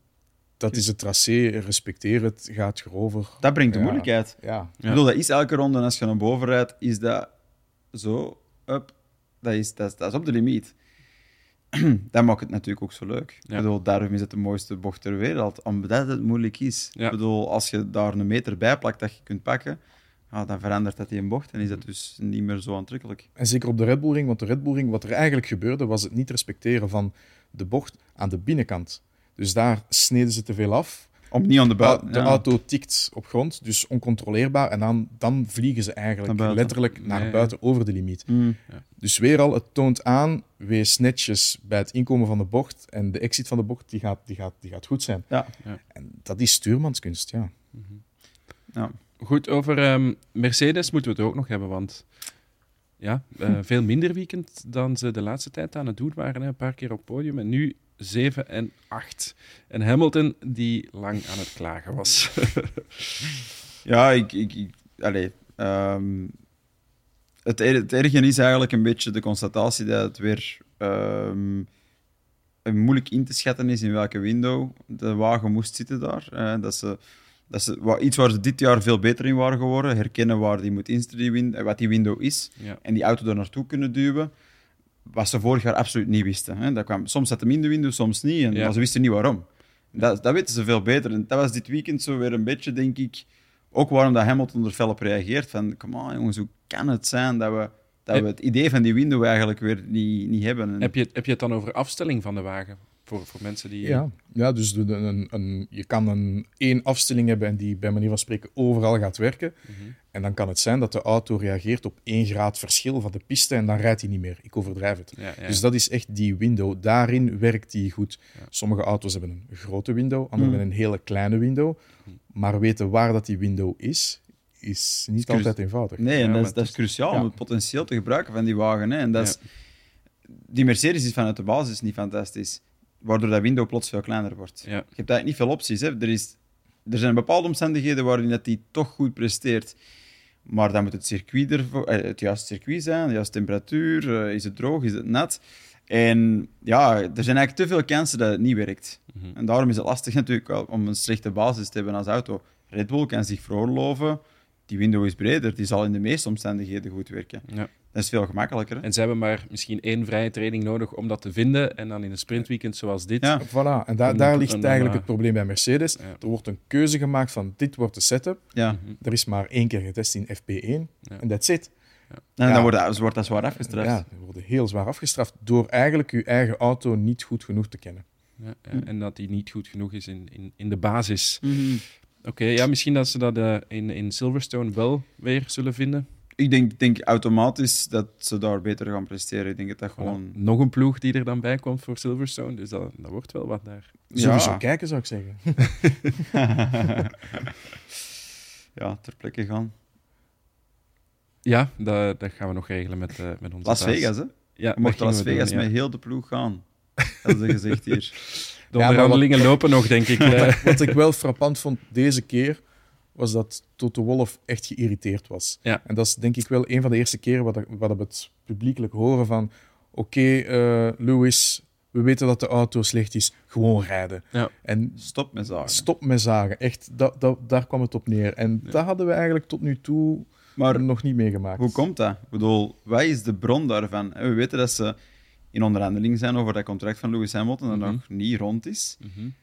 dat is het tracé, respecteer het, gaat erover. Dat brengt de moeilijkheid. Ja. Ik bedoel, dat is elke ronde, als je naar boven rijdt, is dat zo, up, dat is, dat, dat is op de limiet. dat maakt het natuurlijk ook zo leuk. Ik bedoel, daarom is het de mooiste bocht ter wereld, omdat het moeilijk is. Ik bedoel, als je daar een meter bij plakt dat je kunt pakken, ja, dan verandert dat die een bocht en is dat dus niet meer zo aantrekkelijk. En zeker op de Red Bull Ring, want de Red Bull Ring, wat er eigenlijk gebeurde, was het niet respecteren van de bocht aan de binnenkant. Dus daar sneden ze te veel af. Om niet aan de buiten. De auto tikt op grond, dus oncontroleerbaar. En dan, dan vliegen ze eigenlijk letterlijk naar buiten over de limiet. Mm. Ja. Dus weer al, het toont aan, wees netjes bij het inkomen van de bocht. En de exit van de bocht, die gaat, die gaat, die gaat goed zijn. Ja. En dat is stuurmanskunst, ja. ja. Goed, over um, Mercedes moeten we het ook nog hebben, want ja, uh, veel minder weekend dan ze de laatste tijd aan het doen waren. Hè. Een paar keer op podium. En nu 7 en 8. En Hamilton, die lang aan het klagen was. ja, ik. ik, ik allez, um, het, het erge is eigenlijk een beetje de constatatie dat het weer um, moeilijk in te schatten is in welke window de wagen moest zitten daar. Dat ze, dat ze, iets waar ze dit jaar veel beter in waren geworden, herkennen waar die moet instellen, wat die window is, ja. en die auto er naartoe kunnen duwen wat ze vorig jaar absoluut niet wisten. Hè. Dat kwam, soms zat hem in de window, soms niet. En, Maar ze wisten niet waarom. Dat, dat weten ze veel beter. En dat was dit weekend zo weer een beetje, denk ik, ook waarom dat Hamilton er fel op reageert. Van, come on jongens, hoe kan het zijn dat we, dat we het idee van die window eigenlijk weer niet, niet hebben? Heb, je, heb je het dan over afstelling van de wagen? Voor, voor mensen die... Ja, ja dus de, een, een, je kan een één afstelling hebben en die bij manier van spreken overal gaat werken. Mhm. En dan kan het zijn dat de auto reageert op één graad verschil van de piste en dan rijdt hij niet meer. Ik overdrijf het. Dus dat is echt die window. Daarin werkt die goed. Sommige auto's hebben een grote window, andere mhm. hebben een hele kleine window. Mhm. Maar weten waar dat die window is, is niet altijd eenvoudig. Nee, en dat, is, dat is cruciaal om het potentieel te gebruiken van die wagen. Hè. En dat is, die Mercedes is vanuit de basis niet fantastisch waardoor dat window plots veel kleiner wordt. Ja. Je hebt eigenlijk niet veel opties. Hè. Er, is, er zijn bepaalde omstandigheden waarin dat die toch goed presteert. Maar dan moet het circuit er, eh, het juiste circuit zijn, de juiste temperatuur, eh, is het droog, is het nat. En ja, er zijn eigenlijk te veel kansen dat het niet werkt. Mhm. En daarom is het lastig natuurlijk wel om een slechte basis te hebben als auto. Red Bull kan zich veroorloven, die window is breder, die zal in de meeste omstandigheden goed werken. Ja. Dat is veel gemakkelijker. En ze hebben maar misschien één vrije training nodig om dat te vinden. En dan in een sprintweekend zoals dit. Ja, voilà. En daar ligt eigenlijk het probleem bij Mercedes. Er wordt een keuze gemaakt van dit wordt de setup. Ja. Mhm. Er is maar één keer getest in FP1. En that's it. Ja. En dan wordt, wordt dat zwaar afgestraft. Ja, dan wordt heel zwaar afgestraft door eigenlijk je eigen auto niet goed genoeg te kennen. Ja, en dat die niet goed genoeg is in, in, in de basis. Mhm. Oké, ja, misschien dat ze dat uh, in, in Silverstone wel weer zullen vinden ik denk, denk automatisch dat ze daar beter gaan presteren. Ik denk dat dat gewoon... nog een ploeg die er dan bij komt voor Silverstone, dus dat, dat wordt wel wat daar. Sowieso ja. kijken, zou ik zeggen. ja, ter plekke gaan. Ja, dat, dat gaan we nog regelen met, uh, met onze Las Vegas, hè? Ja, we mochten Las Vegas met heel de ploeg gaan. Hebben ze gezegd hier. De onderhandelingen lopen nog, denk ik. wat, wat ik wel frappant vond deze keer was dat Toto Wolff echt geïrriteerd was. Ja. En dat is denk ik wel een van de eerste keren wat, wat we het publiekelijk horen van oké, okay, uh, Lewis, we weten dat de auto slecht is, gewoon rijden. Ja. En stop met zagen. Stop met zagen, echt, dat, dat, daar kwam het op neer. En ja. dat hadden we eigenlijk tot nu toe maar nog niet meegemaakt. Hoe komt dat? Ik bedoel, wat is de bron daarvan? We weten dat ze in onderhandeling zijn over dat contract van Lewis Hamilton dat mhm. nog niet rond is. Mm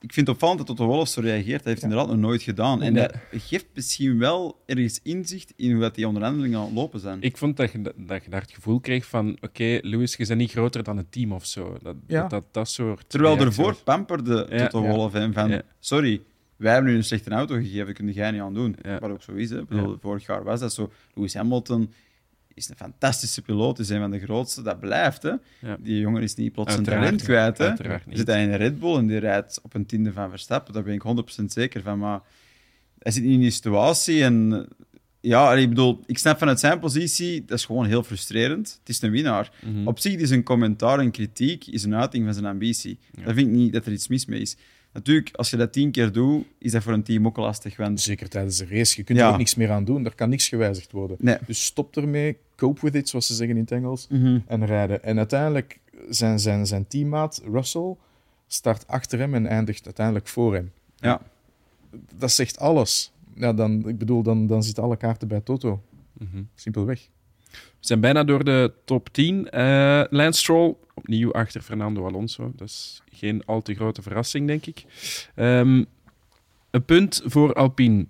ik vind het opvallend dat Toto Wolff zo reageert. Dat heeft inderdaad nog nooit gedaan. En dat geeft misschien wel ergens inzicht in hoe die onderhandelingen aan lopen zijn. Ik vond dat je, dat je daar het gevoel kreeg van... Oké, okay, Lewis, je bent niet groter dan het team of zo. Dat, ja. dat, dat, soort... Terwijl ervoor pamperde Toto Wolff hem van... Sorry, wij hebben nu een slechte auto gegeven, dat kun jij niet aan doen. Wat ook zo is. Hè. Bedoel, vorig jaar was dat zo. Lewis Hamilton is een fantastische piloot, is een van de grootste. Dat blijft, hè. Die jongen is niet plots een talent kwijt, hè. Hij zit in een Red Bull en die rijdt op een tiende van Verstappen. Daar ben ik 100% zeker van. Maar hij zit niet in die situatie en Ja, ik bedoel, ik snap vanuit zijn positie, dat is gewoon heel frustrerend. Het is een winnaar. Mhm. Op zich is een commentaar en kritiek is een uiting van zijn ambitie. Ja. Dat vind ik niet dat er iets mis mee is. Natuurlijk, als je dat tien keer doet, is dat voor een team ook lastig. Want Zeker tijdens de race. Je kunt Ja. er ook niks meer aan doen. Er kan niks gewijzigd worden. nee. Dus stop ermee, cope with it, zoals ze zeggen in het Engels, Mhm. en rijden. En uiteindelijk, zijn, zijn, zijn teammaat Russell start achter hem en eindigt uiteindelijk voor hem. Ja. Dat zegt alles. Ja, dan, ik bedoel, dan, dan zitten alle kaarten bij Toto. Mhm. Simpelweg. We zijn bijna door de top 10. Eh Lance Stroll, opnieuw achter Fernando Alonso. Dat is geen al te grote verrassing, denk ik. Ehm, een punt voor Alpine.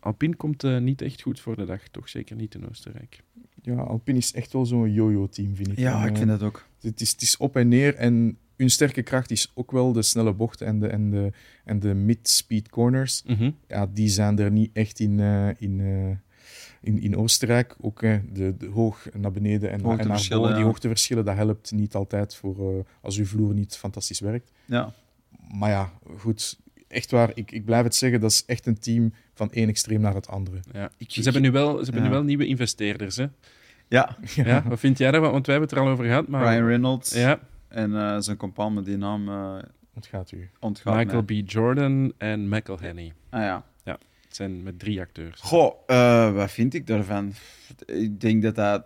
Alpine komt eh, niet echt goed voor de dag, toch zeker niet in Oostenrijk. Ja, Alpine is echt wel zo'n yo-yo-team, vind ik. Ja, En, ik eh, vind dat ook. Het is, het is op en neer en hun sterke kracht is ook wel de snelle bochten en de, en de, en de mid-speed corners. Mhm. Ja, die zijn er niet echt in, eh, in, eh, in, in Oostenrijk. Ook eh, de, de hoog naar beneden en, en naar boven. Die hoogteverschillen, dat helpt niet altijd voor, eh, als uw vloer niet fantastisch werkt. Ja. Maar ja, goed. Echt waar, ik, ik blijf het zeggen, dat is echt een team van één extreem naar het andere. Ja. Ik- Ze hebben nu wel, ze hebben nu Ja. wel nieuwe investeerders. Hè? ja, Ja, wat vind jij daarvan? Want wij hebben het er al over gehad. Maar, Ryan Reynolds ja, en eh, zijn compagnon met die naam eh Ontgaat u. ontgaat Michael mij. B. Jordan en Michael Henney. Ah ja. Het zijn met drie acteurs. Goh, eh, wat vind ik daarvan? Ik denk dat dat,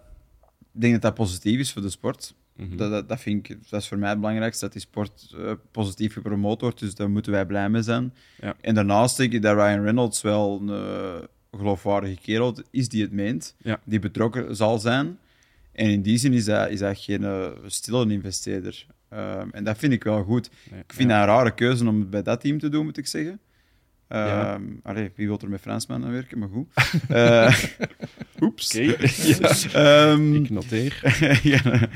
ik denk dat dat positief is voor de sport. Mhm. Dat, dat, dat, vind ik, dat is voor mij het belangrijkste, dat die sport eh, positief gepromoot wordt. Dus daar moeten wij blij mee zijn. Ja. En daarnaast denk ik dat Ryan Reynolds wel een eh, geloofwaardige kerel is die het meent, Ja. die betrokken zal zijn. En in die zin is dat, is dat geen eh, stille investeerder. Ehm, en dat vind ik wel goed. Nee, Ik vind ja. dat een rare keuze om het bij dat team te doen, moet ik zeggen. Ja. Ehm, allee, wie wil er met Fransman aan werken, maar goed. Oeps. Oké, Ehm, ik noteer. ja.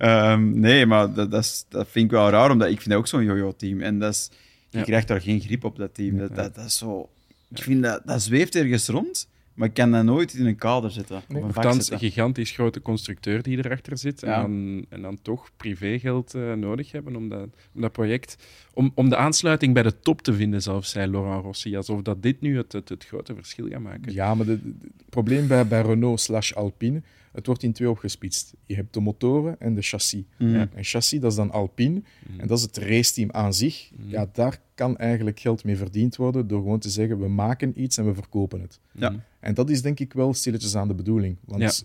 Ehm, nee, maar dat, dat, is, dat vind ik wel raar, omdat ik vind dat ook zo'n jojo-team. En dat is, je Ja. krijgt daar geen grip op, dat team. Dat, dat, dat is zo... Ik vind dat, dat zweeft ergens rond, maar ik kan dat nooit in een kader zetten. Nee. Op een gigantisch grote constructeur die erachter zit. Ja. En, dan, en dan toch privégeld eh, nodig hebben om dat, om dat project. Om, om de aansluiting bij de top te vinden, zelfs zei Laurent Rossi. Alsof dat dit nu het, het, het grote verschil gaat maken. Ja, maar het probleem bij, bij Renault slash Alpine, het wordt in twee opgesplitst. Je hebt de motoren en de chassis. Mm. Ja. En chassis, dat is dan Alpine. Mhm. En dat is het raceteam aan zich. Mhm. Ja, daar kan eigenlijk geld mee verdiend worden door gewoon te zeggen, we maken iets en we verkopen het. Ja. En dat is denk ik wel stilletjes aan de bedoeling. Want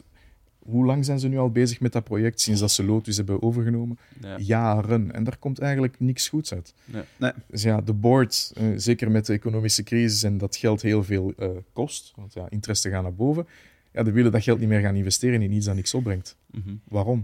hoe lang zijn ze nu al bezig met dat project sinds dat ze Lotus hebben overgenomen? Ja. Jaren. En daar komt eigenlijk niks goeds uit. Nee. Nee. Dus ja, de board, eh, zeker met de economische crisis en dat geld heel veel eh, kost, want ja, interesten gaan naar boven, ja, die willen dat geld niet meer gaan investeren in iets dat niks opbrengt. Mhm. Waarom?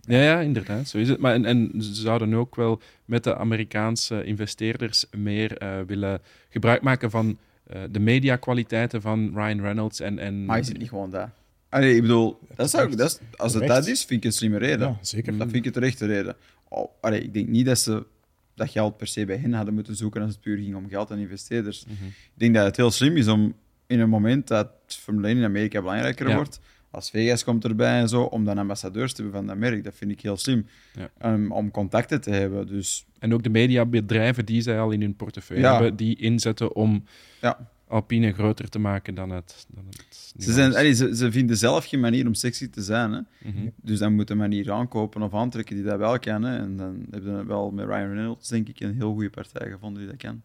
Ja, ja, inderdaad, zo is het. Maar en, en ze zouden ook wel met de Amerikaanse investeerders meer eh, willen gebruik maken van eh, de mediakwaliteiten van Ryan Reynolds en... en Maar is het niet gewoon dat? Allee, ik bedoel, dat zou, dat is, als het dat is, vind ik een slimme reden. Ja, zeker. Dat vind ik een terechte reden. Oh, allee, ik denk niet dat ze dat geld per se bij hen hadden moeten zoeken als het puur ging om geld en investeerders. Mhm. Ik denk dat het heel slim is om in een moment dat Formule 1 in Amerika belangrijker Ja. wordt, als Vegas komt erbij en zo, om dan ambassadeurs te hebben van dat merk. Dat vind ik heel slim. Ja. Um, om contacten te hebben. Dus En ook de mediabedrijven die zij al in hun portefeuille Ja. hebben, die inzetten om ja, Alpine groter te maken dan het, dan het ze, zijn, allee, ze, ze vinden zelf geen manier om sexy te zijn. Hè? Mhm. Dus dan moet een manier aankopen of aantrekken die dat wel kan. Hè? En dan hebben we wel met Ryan Reynolds, denk ik, een heel goede partij gevonden die dat kan.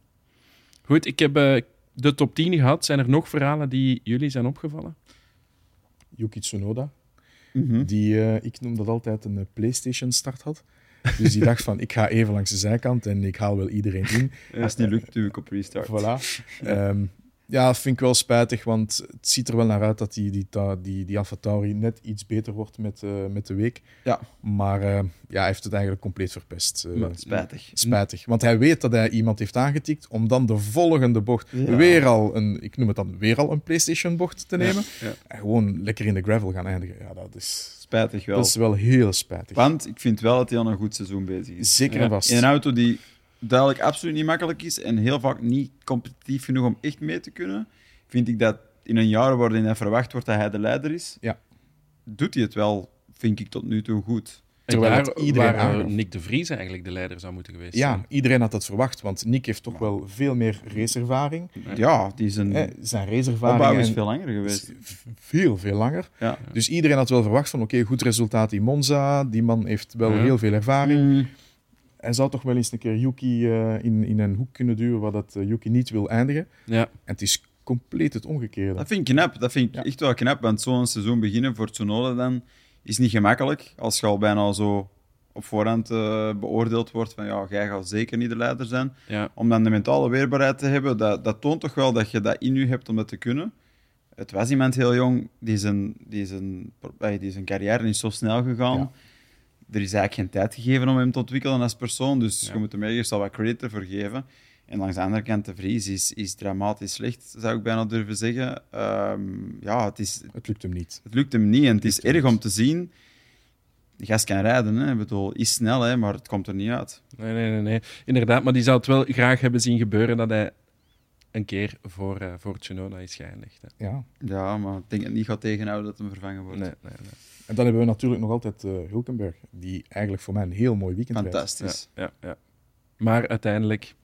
Goed, ik heb eh, de top 10 gehad. Zijn er nog verhalen die jullie zijn opgevallen? Yuki Tsunoda, Mhm. die, eh, ik noem dat altijd een eh, PlayStation-start had. Dus die dacht van, ik ga even langs de zijkant en ik haal wel iedereen in. Als het niet lukt, doe ik op restart. Voilà. Ehm, ja, vind ik wel spijtig, want het ziet er wel naar uit dat die, die, die, die Alpha Tauri net iets beter wordt met, eh, met de week. Ja. Maar eh, ja, hij heeft het eigenlijk compleet verpest. Maar- Spijtig. Spijtig, want hij weet dat hij iemand heeft aangetikt om dan de volgende bocht Ja. weer al een, ik noem het dan weer al een PlayStation-bocht te nemen. ja. En gewoon lekker in de gravel gaan eindigen. Ja, dat is, Spijtig wel. dat is wel heel spijtig. Want ik vind wel dat hij aan een goed seizoen bezig is. Zeker en vast. In een auto die duidelijk absoluut niet makkelijk is en heel vaak niet competitief genoeg om echt mee te kunnen, vind ik dat in een jaar waarin hij verwacht wordt dat hij de leider is, Ja. doet hij het wel, vind ik tot nu toe goed. Terwijl jaar iedereen waar Nick de Vries eigenlijk de leider zou moeten geweest ja, iedereen had dat verwacht, want Nick heeft toch wel veel meer raceervaring. Ja, die zijn, zijn raceervaring is veel langer geweest. Veel, veel langer. Ja. Dus iedereen had wel verwacht van oké, goed resultaat in Monza. Die man heeft wel heel veel ervaring. Mm. Hij zou toch wel eens een keer Yuki uh, in, in een hoek kunnen duwen waar dat uh, Yuki niet wil eindigen. Ja. En het is compleet het omgekeerde. Dat vind ik knap. Dat vind ik echt wel knap. Want zo'n seizoen beginnen voor Tsunoda dan is niet gemakkelijk. Als je al bijna zo op voorhand uh, beoordeeld wordt van ja, jij gaat zeker niet de leider zijn. Ja. Om dan de mentale weerbaarheid te hebben, dat, dat toont toch wel dat je dat in je hebt om dat te kunnen. Het was iemand heel jong, die zijn, die zijn, die zijn carrière niet zo snel gegaan. Er is eigenlijk geen tijd gegeven om hem te ontwikkelen als persoon, dus je moet hem eerst al wat credit ervoor geven. En langs de andere kant, de Vries is, is dramatisch slecht, zou ik bijna durven zeggen. Um, ja, het, is, het lukt hem niet. Het lukt hem niet en het, is erg om te zien. De gast kan rijden, hè. Ik bedoel, is snel, hè, maar het komt er niet uit. Nee, nee, nee, nee. Inderdaad, maar die zou het wel graag hebben zien gebeuren dat hij een keer voor, uh, voor Tsunoda is geëindigd. Hè. Ja. ja, maar ik denk dat het niet gaat tegenhouden dat hem vervangen wordt. Nee, nee, nee. En dan hebben we natuurlijk nog altijd uh, Hulkenberg, die eigenlijk voor mij een heel mooi weekend Fantastisch. Ja, ja, ja. Maar uiteindelijk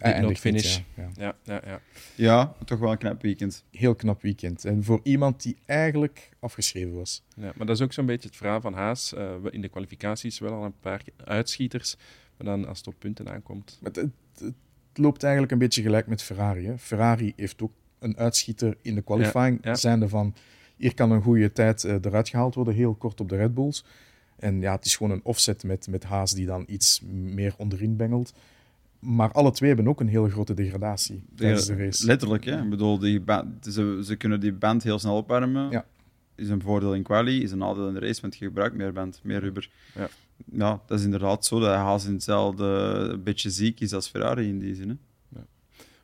en finish. ja, ja. Ja, ja, ja. toch wel een knap weekend. Heel knap weekend. En voor iemand die eigenlijk afgeschreven was. Ja, maar dat is ook zo'n beetje het verhaal van Haas. Uh, in de kwalificaties wel al een paar uitschieters, maar dan als het op punten aankomt... Het loopt eigenlijk een beetje gelijk met Ferrari. Hè. Ferrari heeft ook een uitschieter in de qualifying, ja, zijnde van... Hier kan een goede tijd uh, eruit gehaald worden, heel kort op de Red Bulls. En ja, het is gewoon een offset met, met Haas die dan iets meer onderin bengelt. Maar alle twee hebben ook een hele grote degradatie tijdens de race. Letterlijk, hè? Ik bedoel, die ze, ze kunnen die band heel snel opwarmen. Ja. Is een voordeel in quali, is een nadeel in de race, want je gebruikt meer band, meer rubber. Ja. Ja, dat is inderdaad zo. Dat Haas in hetzelfde beetje ziek is als Ferrari in die zin. Hè? Ja.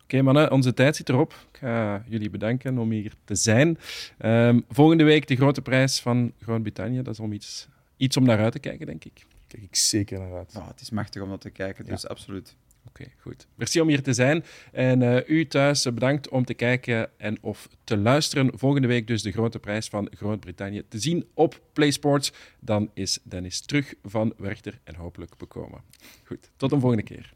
Oké, mannen, onze tijd zit erop. Ik ga jullie bedanken om hier te zijn. Um, volgende week de grote prijs van Groot-Brittannië. Dat is om iets, iets om naar uit te kijken, denk ik. Kijk ik zeker naar uit. Ja, het is machtig om dat te kijken, dus absoluut. Oké, goed. Merci om hier te zijn. En uh, u thuis bedankt om te kijken en of te luisteren. Volgende week dus de grote prijs van Groot-Brittannië te zien op PlaySports. Dan is Dennis terug van Werchter en hopelijk bekomen. Goed, tot een volgende keer.